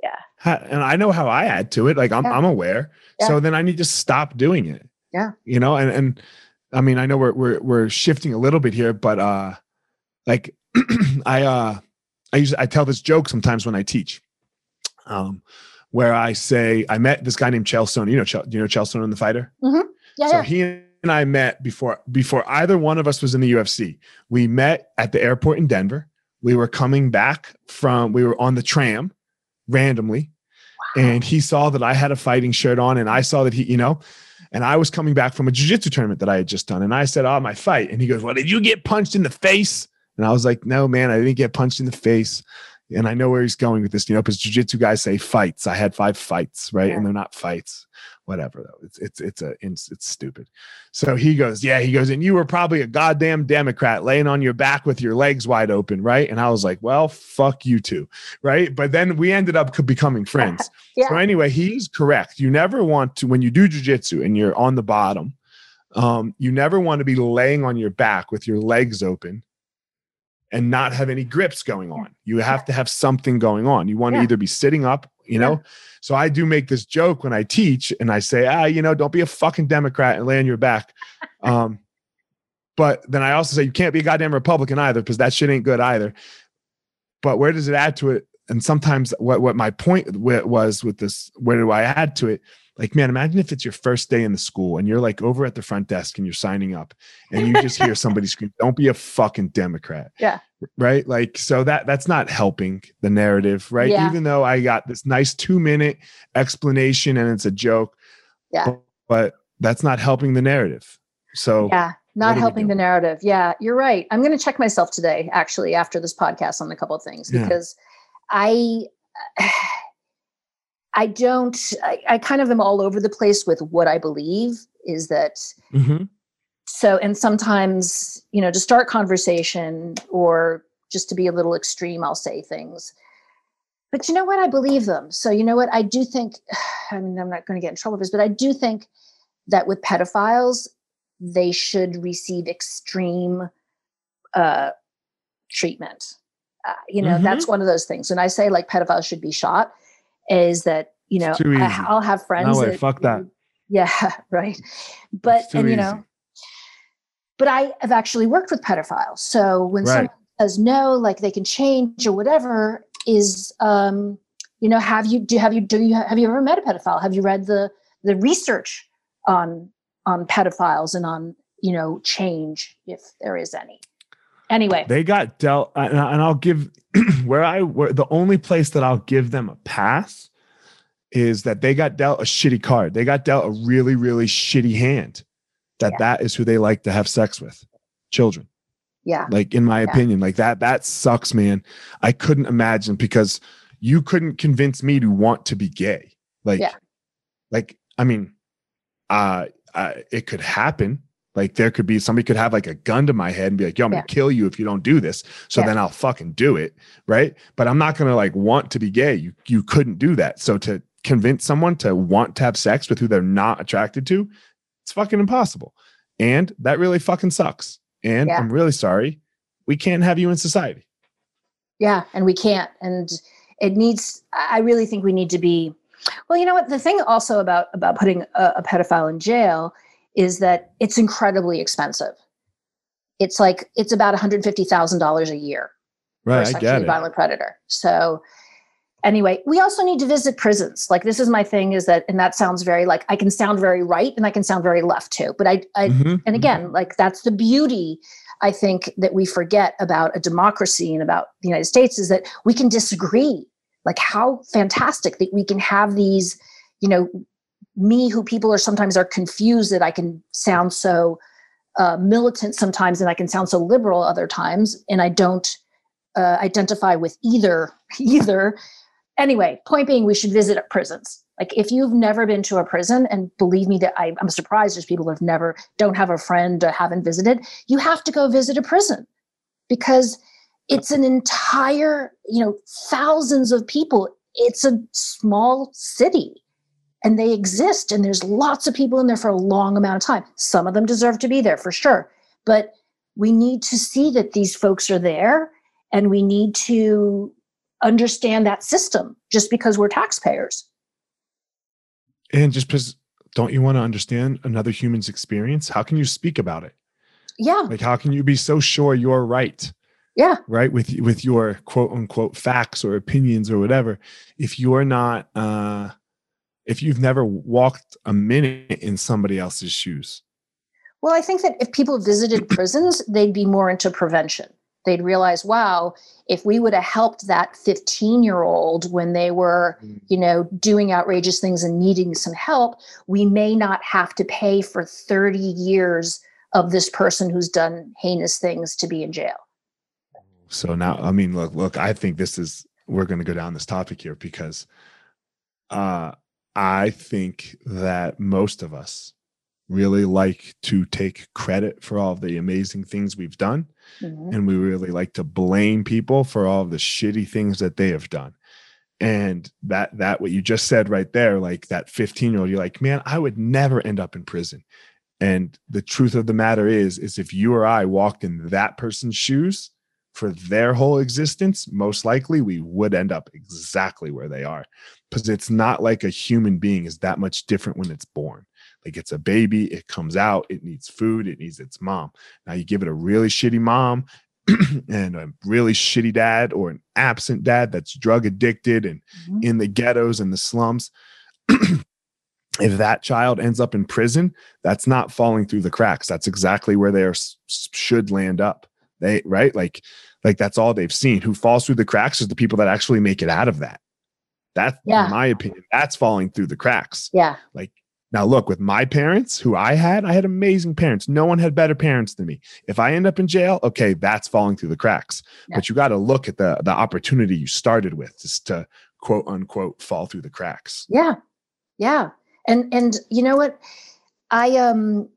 Yeah. And I know how I add to it. Like I'm Yeah. I'm aware. Yeah. So then I need to stop doing it. Yeah. You know, and and I mean I know we're we're we're shifting a little bit here, but uh, like I uh I use I tell this joke sometimes when I teach, um, where I say I met this guy named Chael Sonnen. You know, Chael, you know Chael Sonnen, the fighter. Yeah, So yeah. he and I met before before either one of us was in the UFC. We met at the airport in Denver. We were coming back from we were on the tram randomly and he saw that I had a fighting shirt on and I saw that he, you know, and I was coming back from a jiu-jitsu tournament that I had just done and I said, "Oh, my fight." And he goes, "Well, did you get punched in the face?" And I was like, "No, man, I didn't get punched in the face." And I know where he's going with this, you know, because jiu-jitsu guys say fights. I had five fights, right? Yeah. And they're not fights. Whatever though. It's it's it's a it's, it's stupid. So he goes, yeah, he goes, and you were probably a goddamn Democrat laying on your back with your legs wide open, right? And I was like, well, fuck you too, right? But then we ended up becoming friends. yeah. So anyway, he's correct. You never want to when you do jujitsu and you're on the bottom. Um, you never want to be laying on your back with your legs open and not have any grips going on. You have to have something going on. You want to either be sitting up, you know. So I do make this joke when I teach and I say, ah, you know, don't be a fucking Democrat and lay on your back. Um, but then I also say you can't be a goddamn Republican either because that shit ain't good either. But where does it add to it? And sometimes what what my point was with this, where do I add to it? like man imagine if it's your first day in the school and you're like over at the front desk and you're signing up and you just hear somebody scream don't be a fucking democrat yeah right? Like so that that's not helping the narrative right? Yeah. even though i got this nice 2 minute explanation and it's a joke yeah. but that's not helping the narrative. So yeah not helping the narrative. Yeah you're right. I'm going to check myself today actually after this podcast on a couple of things because i I don't, I, I, kind of am all over the place with what I believe is that. Mm-hmm. So, and sometimes, you know, to start conversation or just to be a little extreme, I'll say things. But you know what? I believe them. So, you know what? I do think, I mean, I'm not going to get in trouble for this, but I do think that with pedophiles, they should receive extreme uh, treatment. Uh, you know, mm-hmm. that's one of those things. When I say like pedophiles should be shot, is that you know I, will have friends. No way, that, fuck that. Yeah, right. But and you know, but I have actually worked with pedophiles. So when right. someone says no, like they can change or whatever, is um, you know, have you do have you do you have you ever met a pedophile? Have you read the the research on on pedophiles and on you know change if there is any? Anyway, they got dealt, and I'll give where I where the only place that I'll give them a pass is that they got dealt a shitty card. They got dealt a really really shitty hand. That yeah. that is who they like to have sex with, children. Yeah. Like in my yeah. opinion, like that that sucks, man. I couldn't imagine because you couldn't convince me to want to be gay. Like, yeah. like I mean, uh, uh, it could happen like there could be somebody could have like a gun to my head and be like, yo, I'm yeah. gonna kill you if you don't do this. So yeah. then I'll fucking do it. Right. But I'm not gonna like want to be gay. You you couldn't do that. So to convince someone to want to have sex with who they're not attracted to, it's fucking impossible. And that really fucking sucks. And yeah. I'm really sorry. We can't have you in society. Yeah, and we can't. And it needs I really think we need to be well, you know what? The thing also about about putting a, a pedophile in jail is that it's incredibly expensive. It's like it's about $150,000 a year right, for a sexually violent predator. So anyway, we also need to visit prisons. Like this is my thing is that, and that sounds very like I can sound very right and I can sound very left too. But I, I mm-hmm. and again, mm-hmm. like that's the beauty I think that we forget about a democracy and about the United States is that we can disagree. Like how fantastic that we can have these, you know, me who people are sometimes are confused that I can sound so uh, militant sometimes and I can sound so liberal other times, and I don't uh, identify with either either. Anyway, point being, we should visit prisons. Like if you've never been to a prison, and believe me that I, I'm surprised there's people who have never don't have a friend or haven't visited. You have to go visit a prison because it's an entire you know thousands of people. It's a small city and they exist and there's lots of people in there for a long amount of time some of them deserve to be there for sure but we need to see that these folks are there and we need to understand that system just because we're taxpayers. And just because don't you want to understand another human's experience? How can you speak about it? Yeah. Like how can you be so sure you're right? Yeah. Right? With with your quote unquote facts or opinions or whatever. If you're not uh if you've never walked a minute in somebody else's shoes? Well, I think that if people visited prisons, they'd be more into prevention. They'd realize, wow, if we would have helped that 15 year old when they were, mm. you know, doing outrageous things and needing some help, we may not have to pay for 30 years of this person who's done heinous things to be in jail. So now, I mean, look, look, I think this is, we're going to go down this topic here because uh, I think that most of us really like to take credit for all of the amazing things we've done. Mm-hmm. And we really like to blame people for all the shitty things that they have done. And that that what you just said right there, like that 15 year old, you're like, man, I would never end up in prison. And the truth of the matter is, is if you or I walked in that person's shoes for their whole existence, most likely we would end up exactly where they are. Because it's not like a human being is that much different when it's born. Like it's a baby, it comes out, it needs food, it needs its mom. Now you give it a really shitty mom and a really shitty dad or an absent dad that's drug addicted and mm-hmm. in the ghettos and the slums. if that child ends up in prison, that's not falling through the cracks. That's exactly where they are, should land up. They right like like that's all they've seen. Who falls through the cracks is the people that actually make it out of that. That's yeah. in my opinion. That's falling through the cracks. Yeah. Like now, look, with my parents, who I had, I had amazing parents. No one had better parents than me. If I end up in jail, okay, that's falling through the cracks. Yeah. But you got to look at the the opportunity you started with, just to quote unquote fall through the cracks. Yeah, yeah, and and you know what, I um,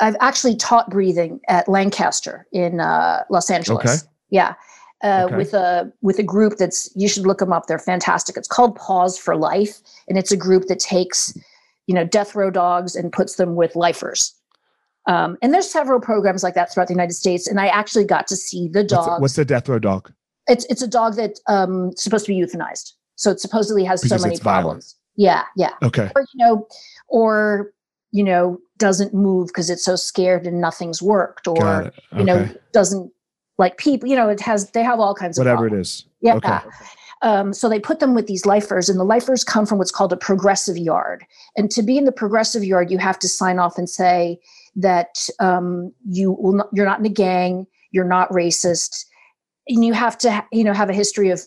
I've actually taught breathing at Lancaster in uh, Los Angeles. Okay. Yeah. Uh, okay. with a with a group that's you should look them up. They're fantastic. It's called Paws for Life, and it's a group that takes you know, death row dogs and puts them with lifers. Um, and there's several programs like that throughout the United States. And I actually got to see the dog. What's, what's, the death row dog? It's it's a dog that um supposed to be euthanized. So it supposedly has because so many problems. Violent. Yeah, yeah. Okay. Or you know, or you know, doesn't move because it's so scared and nothing's worked, or okay. you know, doesn't like people. You know, it has they have all kinds of whatever it is. Yeah. Okay. Um, so they put them with these lifers, and the lifers come from what's called a progressive yard. And to be in the progressive yard, you have to sign off and say that um, you will not, you're not in a gang, you're not racist, and you have to you know have a history of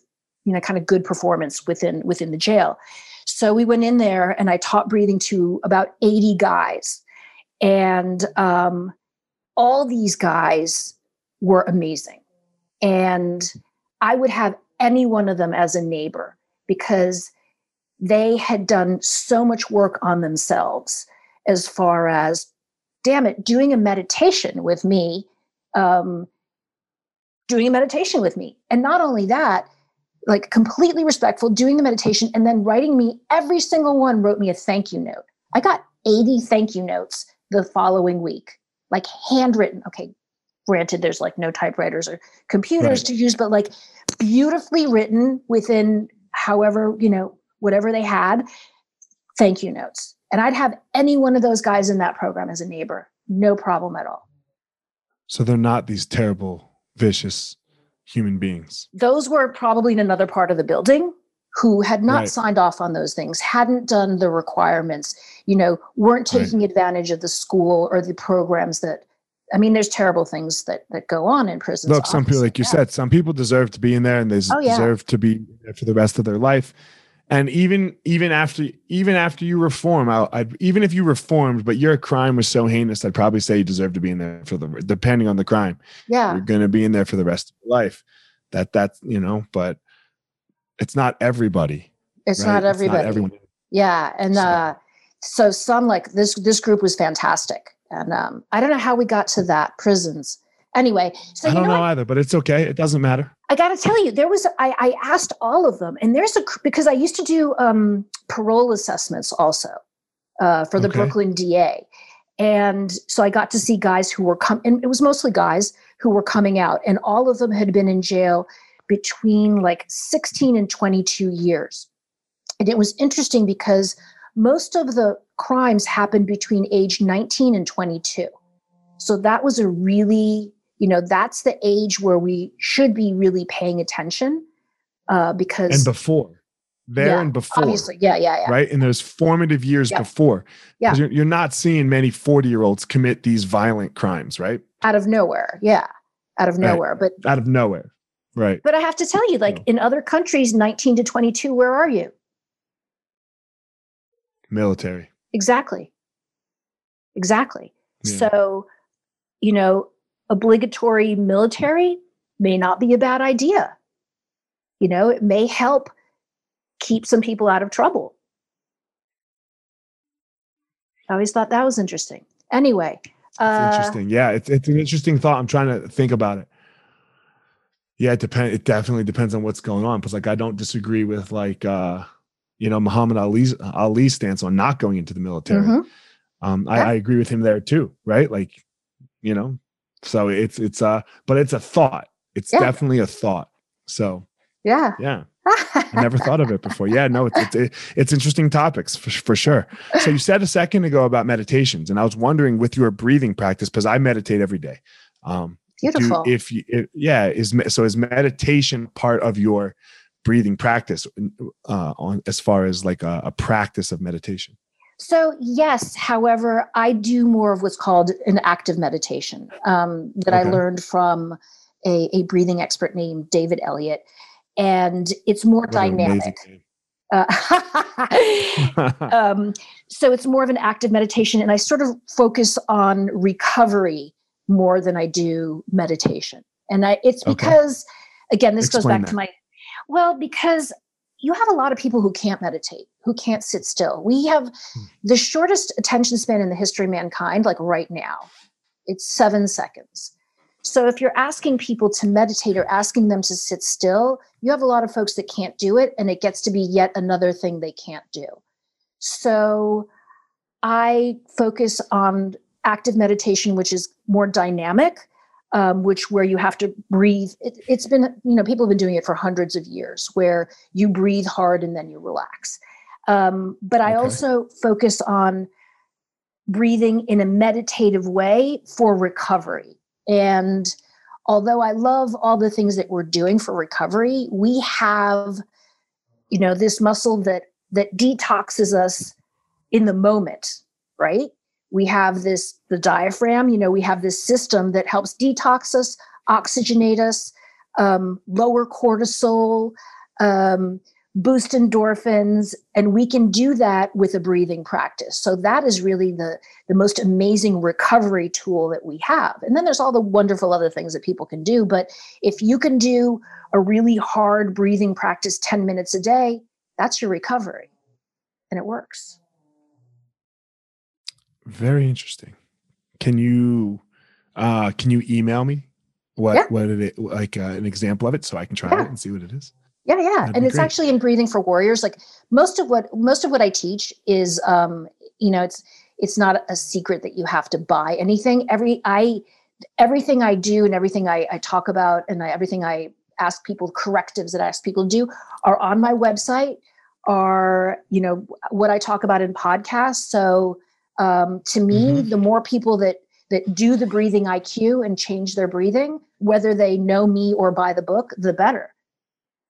you know kind of good performance within within the jail. So we went in there, and I taught breathing to about 80 guys, and um, all these guys were amazing, and I would have any one of them as a neighbor because they had done so much work on themselves as far as damn it doing a meditation with me um, doing a meditation with me. And not only that like completely respectful doing the meditation and then writing me every single one wrote me a thank you note. I got 80 thank you notes the following week like handwritten. Okay granted there's like no typewriters or computers right. to use but like beautifully written within however you know whatever they had thank you notes and i'd have any one of those guys in that program as a neighbor no problem at all so they're not these terrible vicious human beings those were probably in another part of the building who had not right. signed off on those things hadn't done the requirements you know weren't taking right. advantage of the school or the programs that I mean, there's terrible things that that go on in prisons. Look, some people, like you yeah. said, some people deserve to be in there, and they oh, yeah. deserve to be there for the rest of their life. And even even after even after you reform, I, I even if you reformed, but your crime was so heinous, I'd probably say you deserve to be in there for the depending on the crime. Yeah, you're going to be in there for the rest of your life. That that's you know, but it's not everybody. It's right? not everybody. It's not everyone. Yeah, and so. uh, so some like this this group was fantastic and um, I don't know how we got to that prisons. Anyway, so I don't know, know either, but it's okay. It doesn't matter. I got to tell you, there was I, I, asked all of them, and there's a because I used to do um, parole assessments also uh, for the okay. Brooklyn DA, and so I got to see guys who were come, and it was mostly guys who were coming out, and all of them had been in jail between like 16 and 22 years, and it was interesting because most of the crimes happened between age 19 and 22. So that was a really, you know, that's the age where we should be really paying attention uh, because. And before. There yeah, and before. Obviously. Yeah, yeah, yeah. Right. In those formative years yeah. before. Yeah. You're, you're not seeing many 40 year olds commit these violent crimes, right? Out of nowhere. Yeah. Out of nowhere. Right. But out of nowhere. Right. But I have to tell you, like in other countries, 19 to 22, where are you? Military. Exactly. Exactly. Yeah. So, you know, obligatory military may not be a bad idea. You know, it may help keep some people out of trouble. I always thought that was interesting. Anyway, uh, interesting. Yeah, it's it's an interesting thought. I'm trying to think about it. Yeah, it depends It definitely depends on what's going on. Because like I don't disagree with like uh, you know Muhammad Ali's Ali's stance on not going into the military. Mm-hmm. Um. I, I agree with him there too. Right? Like, you know, so it's it's uh, but it's a thought. It's yeah. definitely a thought. So yeah, yeah. I never thought of it before. Yeah, no, it's it's, it's interesting topics for, for sure. So you said a second ago about meditations, and I was wondering with your breathing practice because I meditate every day. Um, Beautiful. Do, if you, if, yeah, is so is meditation part of your breathing practice uh, on as far as like a, a practice of meditation? So, yes. However, I do more of what's called an active meditation um, that okay. I learned from a, a, breathing expert named David Elliott. And it's more what dynamic. Uh, um, so, it's more of an active meditation. And I sort of focus on recovery more than I do meditation. And I, it's okay. because, again, this Explain goes back that. to my, well, because you have a lot of people who can't meditate, who can't sit still. We have hmm. the shortest attention span in the history of mankind, like right now. It's seven seconds. So if you're asking people to meditate or asking them to sit still, you have a lot of folks that can't do it, and it gets to be yet another thing they can't do. So I focus on active meditation, which is more dynamic, um, which where you have to breathe. It, has been, you know, people have been doing it for hundreds of years, where you breathe hard and then you relax. Um, but I also focus on breathing in a meditative way for recovery. And although I love all the things that we're doing for recovery, we have, you know, this muscle that that detoxes us in the moment, right? We have this the diaphragm you know we have this system that helps detox us oxygenate us um, lower cortisol um, boost endorphins and we can do that with a breathing practice. So that is really the the most amazing recovery tool that we have. And then there's all the wonderful other things that people can do but if you can do a really hard breathing practice 10 minutes a day that's your recovery. And it works very interesting. Can you uh can you email me what yeah. what it like uh, an example of it so I can try yeah. it and see what it is? Yeah, yeah. That'd and it's great. actually in breathing for warriors. Like most of what most of what I teach is um you know it's it's not a secret that you have to buy anything. Every I everything I do and everything I, I talk about and I, everything I ask people correctives that I ask people to do are on my website are you know what I talk about in podcasts. So um, to me, mm-hmm. the more people that that do the breathing IQ and change their breathing, whether they know me or buy the book, the better.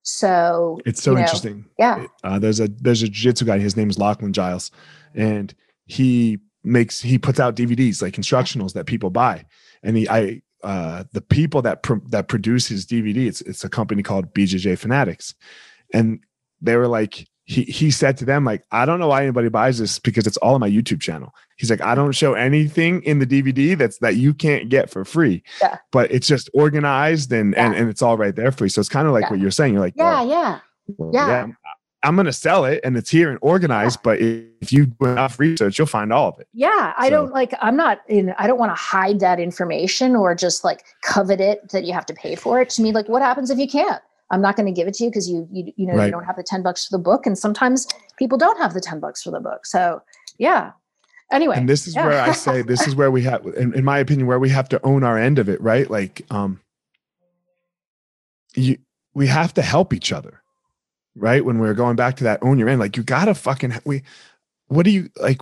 So it's so interesting. Know, yeah. Uh, there's a there's a jiu-jitsu guy. His name is Lachlan Giles, and he makes he puts out DVDs like instructionals that people buy. And he I uh, the people that pr- that produce his DVD, it's it's a company called BJJ Fanatics, and they were like, he he said to them like i don't know why anybody buys this because it's all on my youtube channel he's like i don't show anything in the dvd that's that you can't get for free yeah. but it's just organized and yeah. and, and it's all right there for you so it's kind of like yeah. what you're saying you're like yeah well, yeah well, yeah, yeah I'm going to sell it and it's here and organized, but if you do enough research, you'll find all of it. Yeah. I so. don't like, I'm not in, I don't want to hide that information or just like covet it that you have to pay for it. To me, like, what happens if you can't? I'm not going to give it to you because you, you, you know, right. you don't have the 10 bucks for the book. And sometimes people don't have the 10 bucks for the book. So yeah. Anyway. And this is yeah. where I say, this is where we have, in, in my opinion, where we have to own our end of it, right? Like, um, you, we have to help each other, right? When we're going back to that own your end, like you gotta fucking, we, what do you like?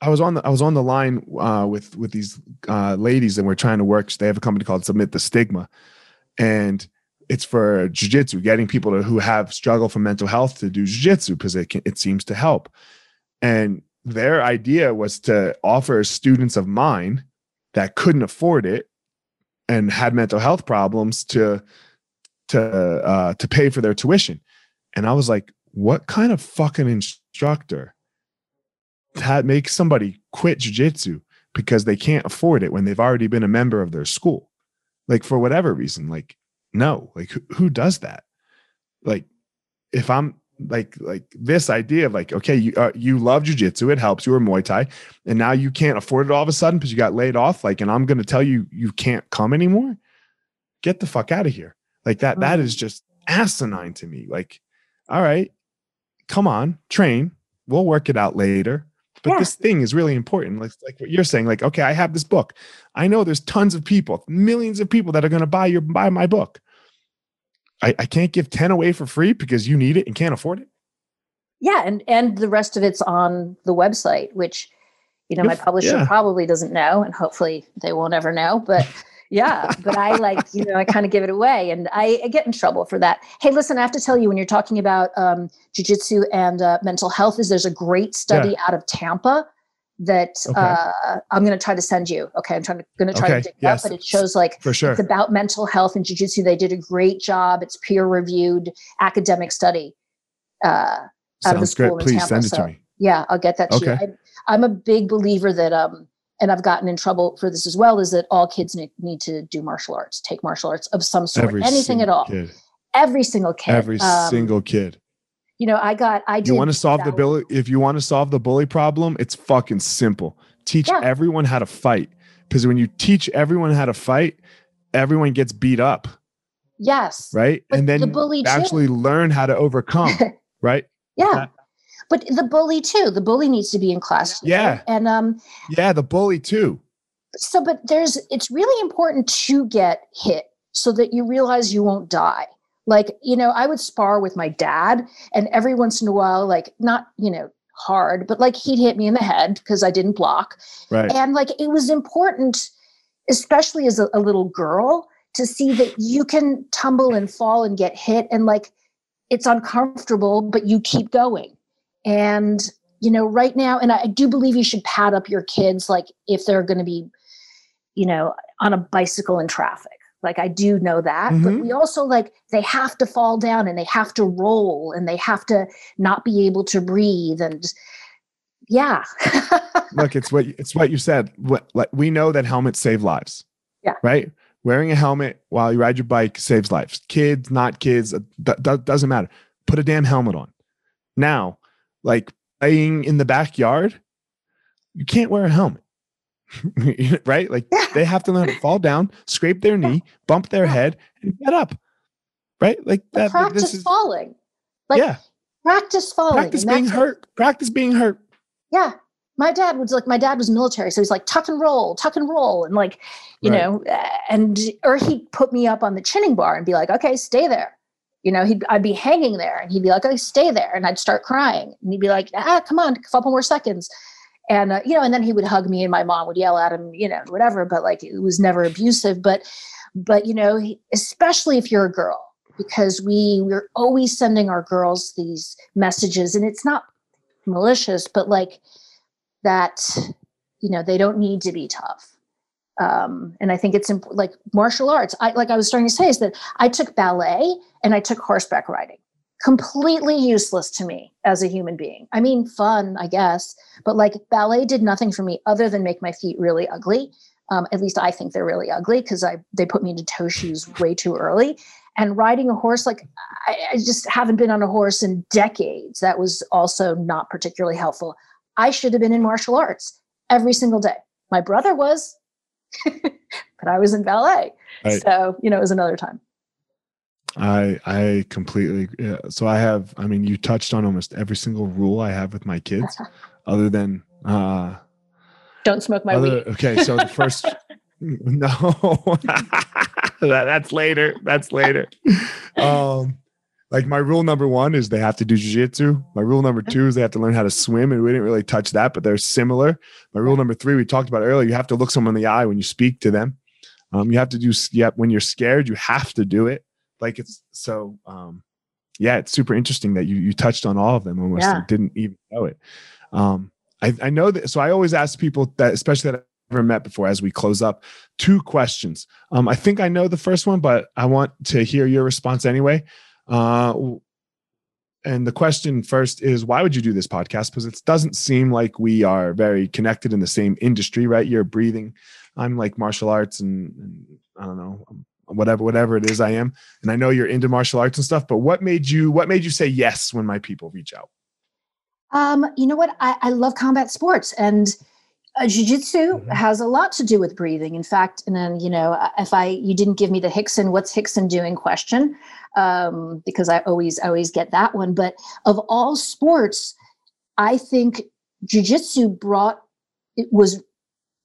I was on the I was on the line uh, with with these uh, ladies and we're trying to work. They have a company called Submit the Stigma, and it's for jujitsu, getting people to, who have struggle for mental health to do jujitsu because it can, it seems to help. And their idea was to offer students of mine that couldn't afford it and had mental health problems to to uh, to pay for their tuition. And I was like, what kind of fucking instructor that makes somebody quit jujitsu because they can't afford it when they've already been a member of their school? Like for whatever reason, like no like who, who does that? Like if i'm like like this idea of like okay you uh, you love jujitsu it helps you or Muay Thai and now you can't afford it all of a sudden because you got laid off like and I'm gonna tell you you can't come anymore get the fuck out of here. Like that that is just asinine to me. Like all right come on train we'll work it out later but Yeah. this thing is really important like, like what you're saying like okay I have this book I know there's tons of people millions of people that are gonna buy your buy my book I, I can't give 10 away for free because you need it and can't afford it Yeah, and and the rest of it's on the website, which you know my publisher yeah. probably doesn't know, and hopefully they won't ever know. But yeah, but I like you know I kind of give it away, and I, I get in trouble for that. Hey, listen, I have to tell you when you're talking about um, jujitsu and uh, mental health, is there's a great study out of Tampa that Okay. uh, I'm going to try to send you. Okay, I'm trying to going to try Okay, to dig yes. up, but it shows like for sure it's about mental health and jujitsu. They did a great job. It's peer reviewed academic study. Uh, out of the sounds great school in please Tampa, send it so- to me yeah, I'll get that to you. Okay. I, I'm a big believer that, um, and I've gotten in trouble for this as well, is that all kids need, need to do martial arts, take martial arts of some sort, every anything at all. kid Every single kid. every Um, single kid You know, I got, I you want to solve the bully if you want to solve the bully problem it's fucking simple teach Yeah. everyone how to fight because when you teach everyone how to fight everyone gets beat up Yes. right But and then the bully too. actually learn how to overcome right Yeah. that- But the bully too. The bully needs to be in class. Yeah. And um, yeah the bully too so but there's it's really important to get hit so that you realize you won't die like you know i would spar with my dad and every once in a while like not you know hard but like he'd hit me in the head because i didn't block right and like it was important especially as a, a little girl to see that you can tumble and fall and get hit and like it's uncomfortable but you keep going and you know right now and i, I do believe you should pad up your kids like if they're going to be you know on a bicycle in traffic. Like i do know that but Mhm. we also like they have to fall down and they have to roll and they have to not be able to breathe and yeah. Look it's what it's what you said. What like we know that helmets save lives. Yeah. right? Wearing a helmet while you ride your bike saves lives. Kids not kids uh, doesn't matter. Put a damn helmet on. Now like playing in the backyard you can't wear a helmet right? Like Yeah. they have to learn to fall down scrape their knee bump their Yeah. head and get up right? Like But that practice this is falling. Like yeah. practice falling practice being hurt practice being hurt. Yeah. My dad was like my dad was military so he's like tuck and roll tuck and roll and like you Right. know and or he'd put me up on the chinning bar and be like okay stay there you know he'd i'd be hanging there and he'd be like okay stay there. And i'd start crying and he'd be like ah come on a couple more seconds. And uh, you know and then he would hug me and my mom would yell at him you know whatever but like it was never abusive. But but you know especially if you're a girl because we we're always sending our girls these messages and it's not malicious but like that you know they don't need to be tough um, and i think it's imp- like martial arts i like i was starting to say is that i took ballet and i took horseback riding. Completely useless to me as a human being. I mean fun i guess but like ballet did nothing for me other than make my feet really ugly. Um, at least i think they're really ugly because i they put me into toe shoes way too early. And riding a horse like I, I just haven't been on a horse in decades that was also not particularly helpful. I should have been in martial arts every single day. My brother was but i was in ballet Right. so you know it was another time I I completely yeah. so I have I mean you touched on almost every single rule I have with my kids other than uh don't smoke my other, weed okay so the first no that, that's later that's later um like my rule number one is they have to do jiu-jitsu. My rule number two is they have to learn how to swim and we didn't really touch that but they're similar. My rule number three we talked about earlier you have to look someone in the eye when you speak to them. Um you have to do yeah when you're scared you have to do it. Like it's so um yeah it's super interesting that you you touched on all of them almost Yeah. didn't even know it. Um I, I know that so i always ask people that especially that i've never met before as we close up two questions. Um i think i know the first one but i want to hear your response anyway uh and the question first is why would you do this podcast because it doesn't seem like we are very connected in the same industry right you're breathing i'm like martial arts and, and i don't know whatever whatever it is I am. And I know you're into martial arts and stuff, but what made you what made you say yes when my people reach out? Um, you know what? I, I love combat sports and uh, jiu-jitsu Mhm. has a lot to do with breathing. In fact, and then you know, uh, if I you didn't give me the Rickson, what's Rickson doing question, um, because I always always get that one. But of all sports, I think jiu-jitsu brought it was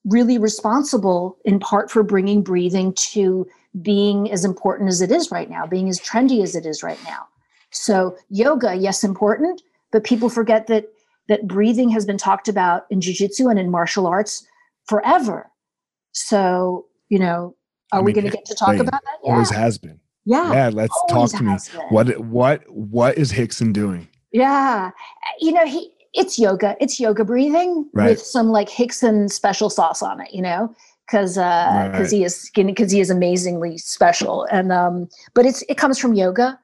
really responsible in part for bringing breathing to being as important as it is right now, being as trendy as it is right now. So yoga, yes, important, but people forget that that breathing has been talked about in jiu-jitsu and in martial arts forever. So, you know, are I we going to get to talk about that? Yeah. Always has been. yeah. Yeah, let's talk to me. been. What what what is Rickson doing? Yeah. You know, he it's yoga. It's yoga breathing Right. with some like Rickson special sauce on it, you know? Cause uh Right. he is because he is amazingly special. And um, but it's it comes from yoga.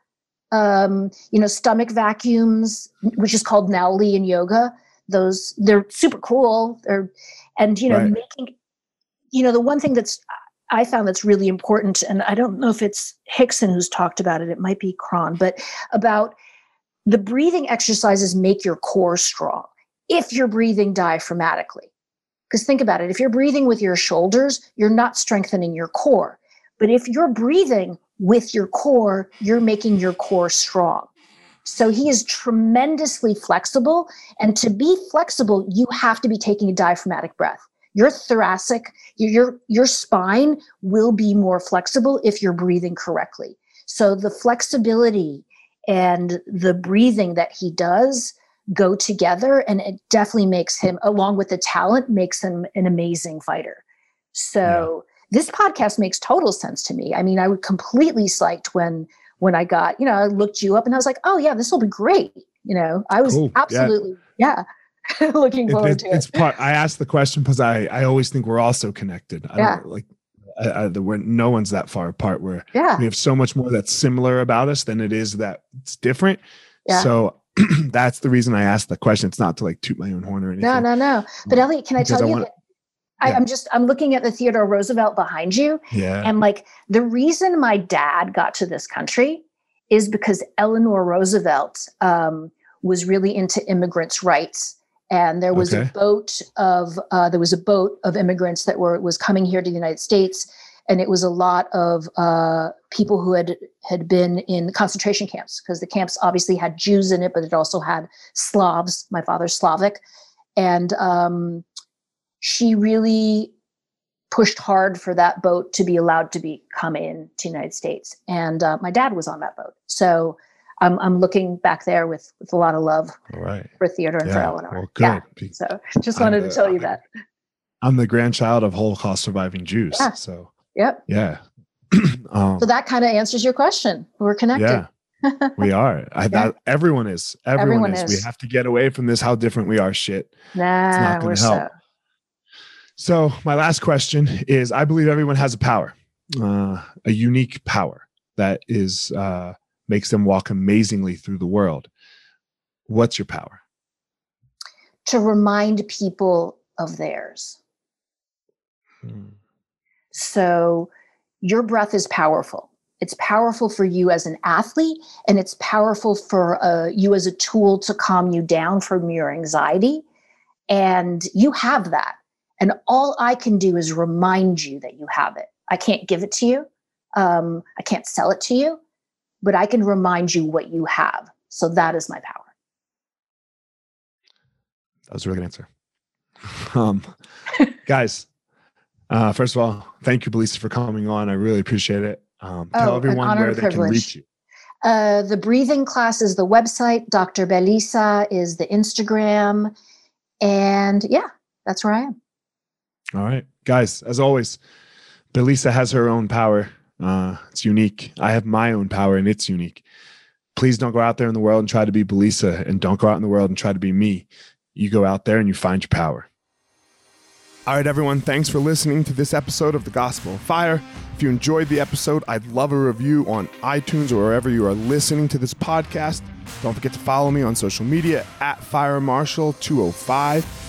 Um, you know, stomach vacuums, which is called Nauli in yoga. Those they're super cool. They're and you know, Right. making you know, the one thing that's I found that's really important, and I don't know if it's Rickson who's talked about it, it might be Kron, but about the breathing exercises make your core strong if you're breathing diaphragmatically. Because think about it if you're breathing with your shoulders, you're not strengthening your core. But if you're breathing with your core, you're making your core strong. So he is tremendously flexible. And to be flexible, you have to be taking a diaphragmatic breath. Your thoracic, your, your, spine will be more flexible if you're breathing correctly. So the flexibility and the breathing that he does go together and it definitely makes him along with the talent makes him an amazing fighter so this podcast makes total sense to me i mean i was completely psyched when when i got you know i looked you up and i was like oh yeah this will be great you know i was Cool. Absolutely yeah, looking forward it- to it it's part. I asked the question because I I always think we're all so connected. I Yeah. don't like. I, I, the, we're, no one's that far apart. Where yeah we have so much more that's similar about us than it is that it's different. Yeah. So that's the reason I asked the question. It's not to like toot my own horn or anything. no no no but um, elliot can i Because tell I you wanna- I, yeah. i'm just i'm looking at the theodore roosevelt behind you Yeah. And like the reason my dad got to this country is because Eleanor Roosevelt um, was really into immigrants' rights. And there was Okay. a boat of uh, there was a boat of immigrants that were was coming here to the United States, and it was a lot of uh, people who had had been in concentration camps because the camps obviously had Jews in it, but it also had Slavs. My father's Slavic, and um, she really pushed hard for that boat to be allowed to be come in to the United States. And uh, my dad was on that boat, so I'm I'm looking back there with with a lot of love All right. for theater and for Yeah. Eleanor. Well. Yeah. So just wanted the- to tell you I'm- that. I'm the grandchild of Holocaust surviving Jews. Yeah. So Yep. yeah. um, So that kind of answers your question. We're connected. yeah. we are. I, that, everyone is. Everyone, Everyone is. is. We have to get away from this how different we are shit. Nah, not we're gonna help. so. So my last question is: I believe everyone has a power, uh, a unique power that is uh, makes them walk amazingly through the world. What's your power? To remind people of theirs. Hmm. So your breath is powerful. It's powerful for you as an athlete, and it's powerful for uh, you as a tool to calm you down from your anxiety. And you have that. And all I can do is remind you that you have it. I can't give it to you, um, I can't sell it to you, but I can remind you what you have. So that is my power. That was a really good answer. Um, guys, uh, first of all, thank you, Belisa, for coming on. I really appreciate it. Um, tell Oh, an everyone where they can reach you. Uh, the breathing class is the website. Dr. Belisa is the Instagram. And yeah, that's where I am. All right, guys. As always, Belisa has her own power. Uh, it's unique. I have my own power, and it's unique. Please don't go out there in the world and try to be Belisa, and don't go out in the world and try to be me. You go out there and you find your power. All right, everyone. Thanks for listening to this episode of The Gospel of Fire. If you enjoyed the episode, I'd love a review on iTunes or wherever you are listening to this podcast. Don't forget to follow me on social media at Fire Marshal 205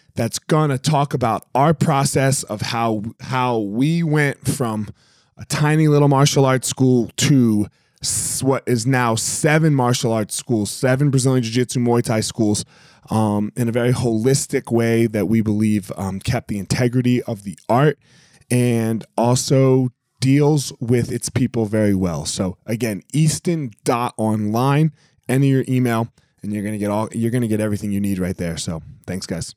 that's gonna talk about our process of how how we went from a tiny little martial arts school to what is now seven martial arts schools, seven Brazilian Jiu Jitsu Muay Thai schools, um, in a very holistic way that we believe um, kept the integrity of the art and also deals with its people very well. So again, Easton.online, enter your email, and you're gonna get all you're gonna get everything you need right there. So thanks, guys.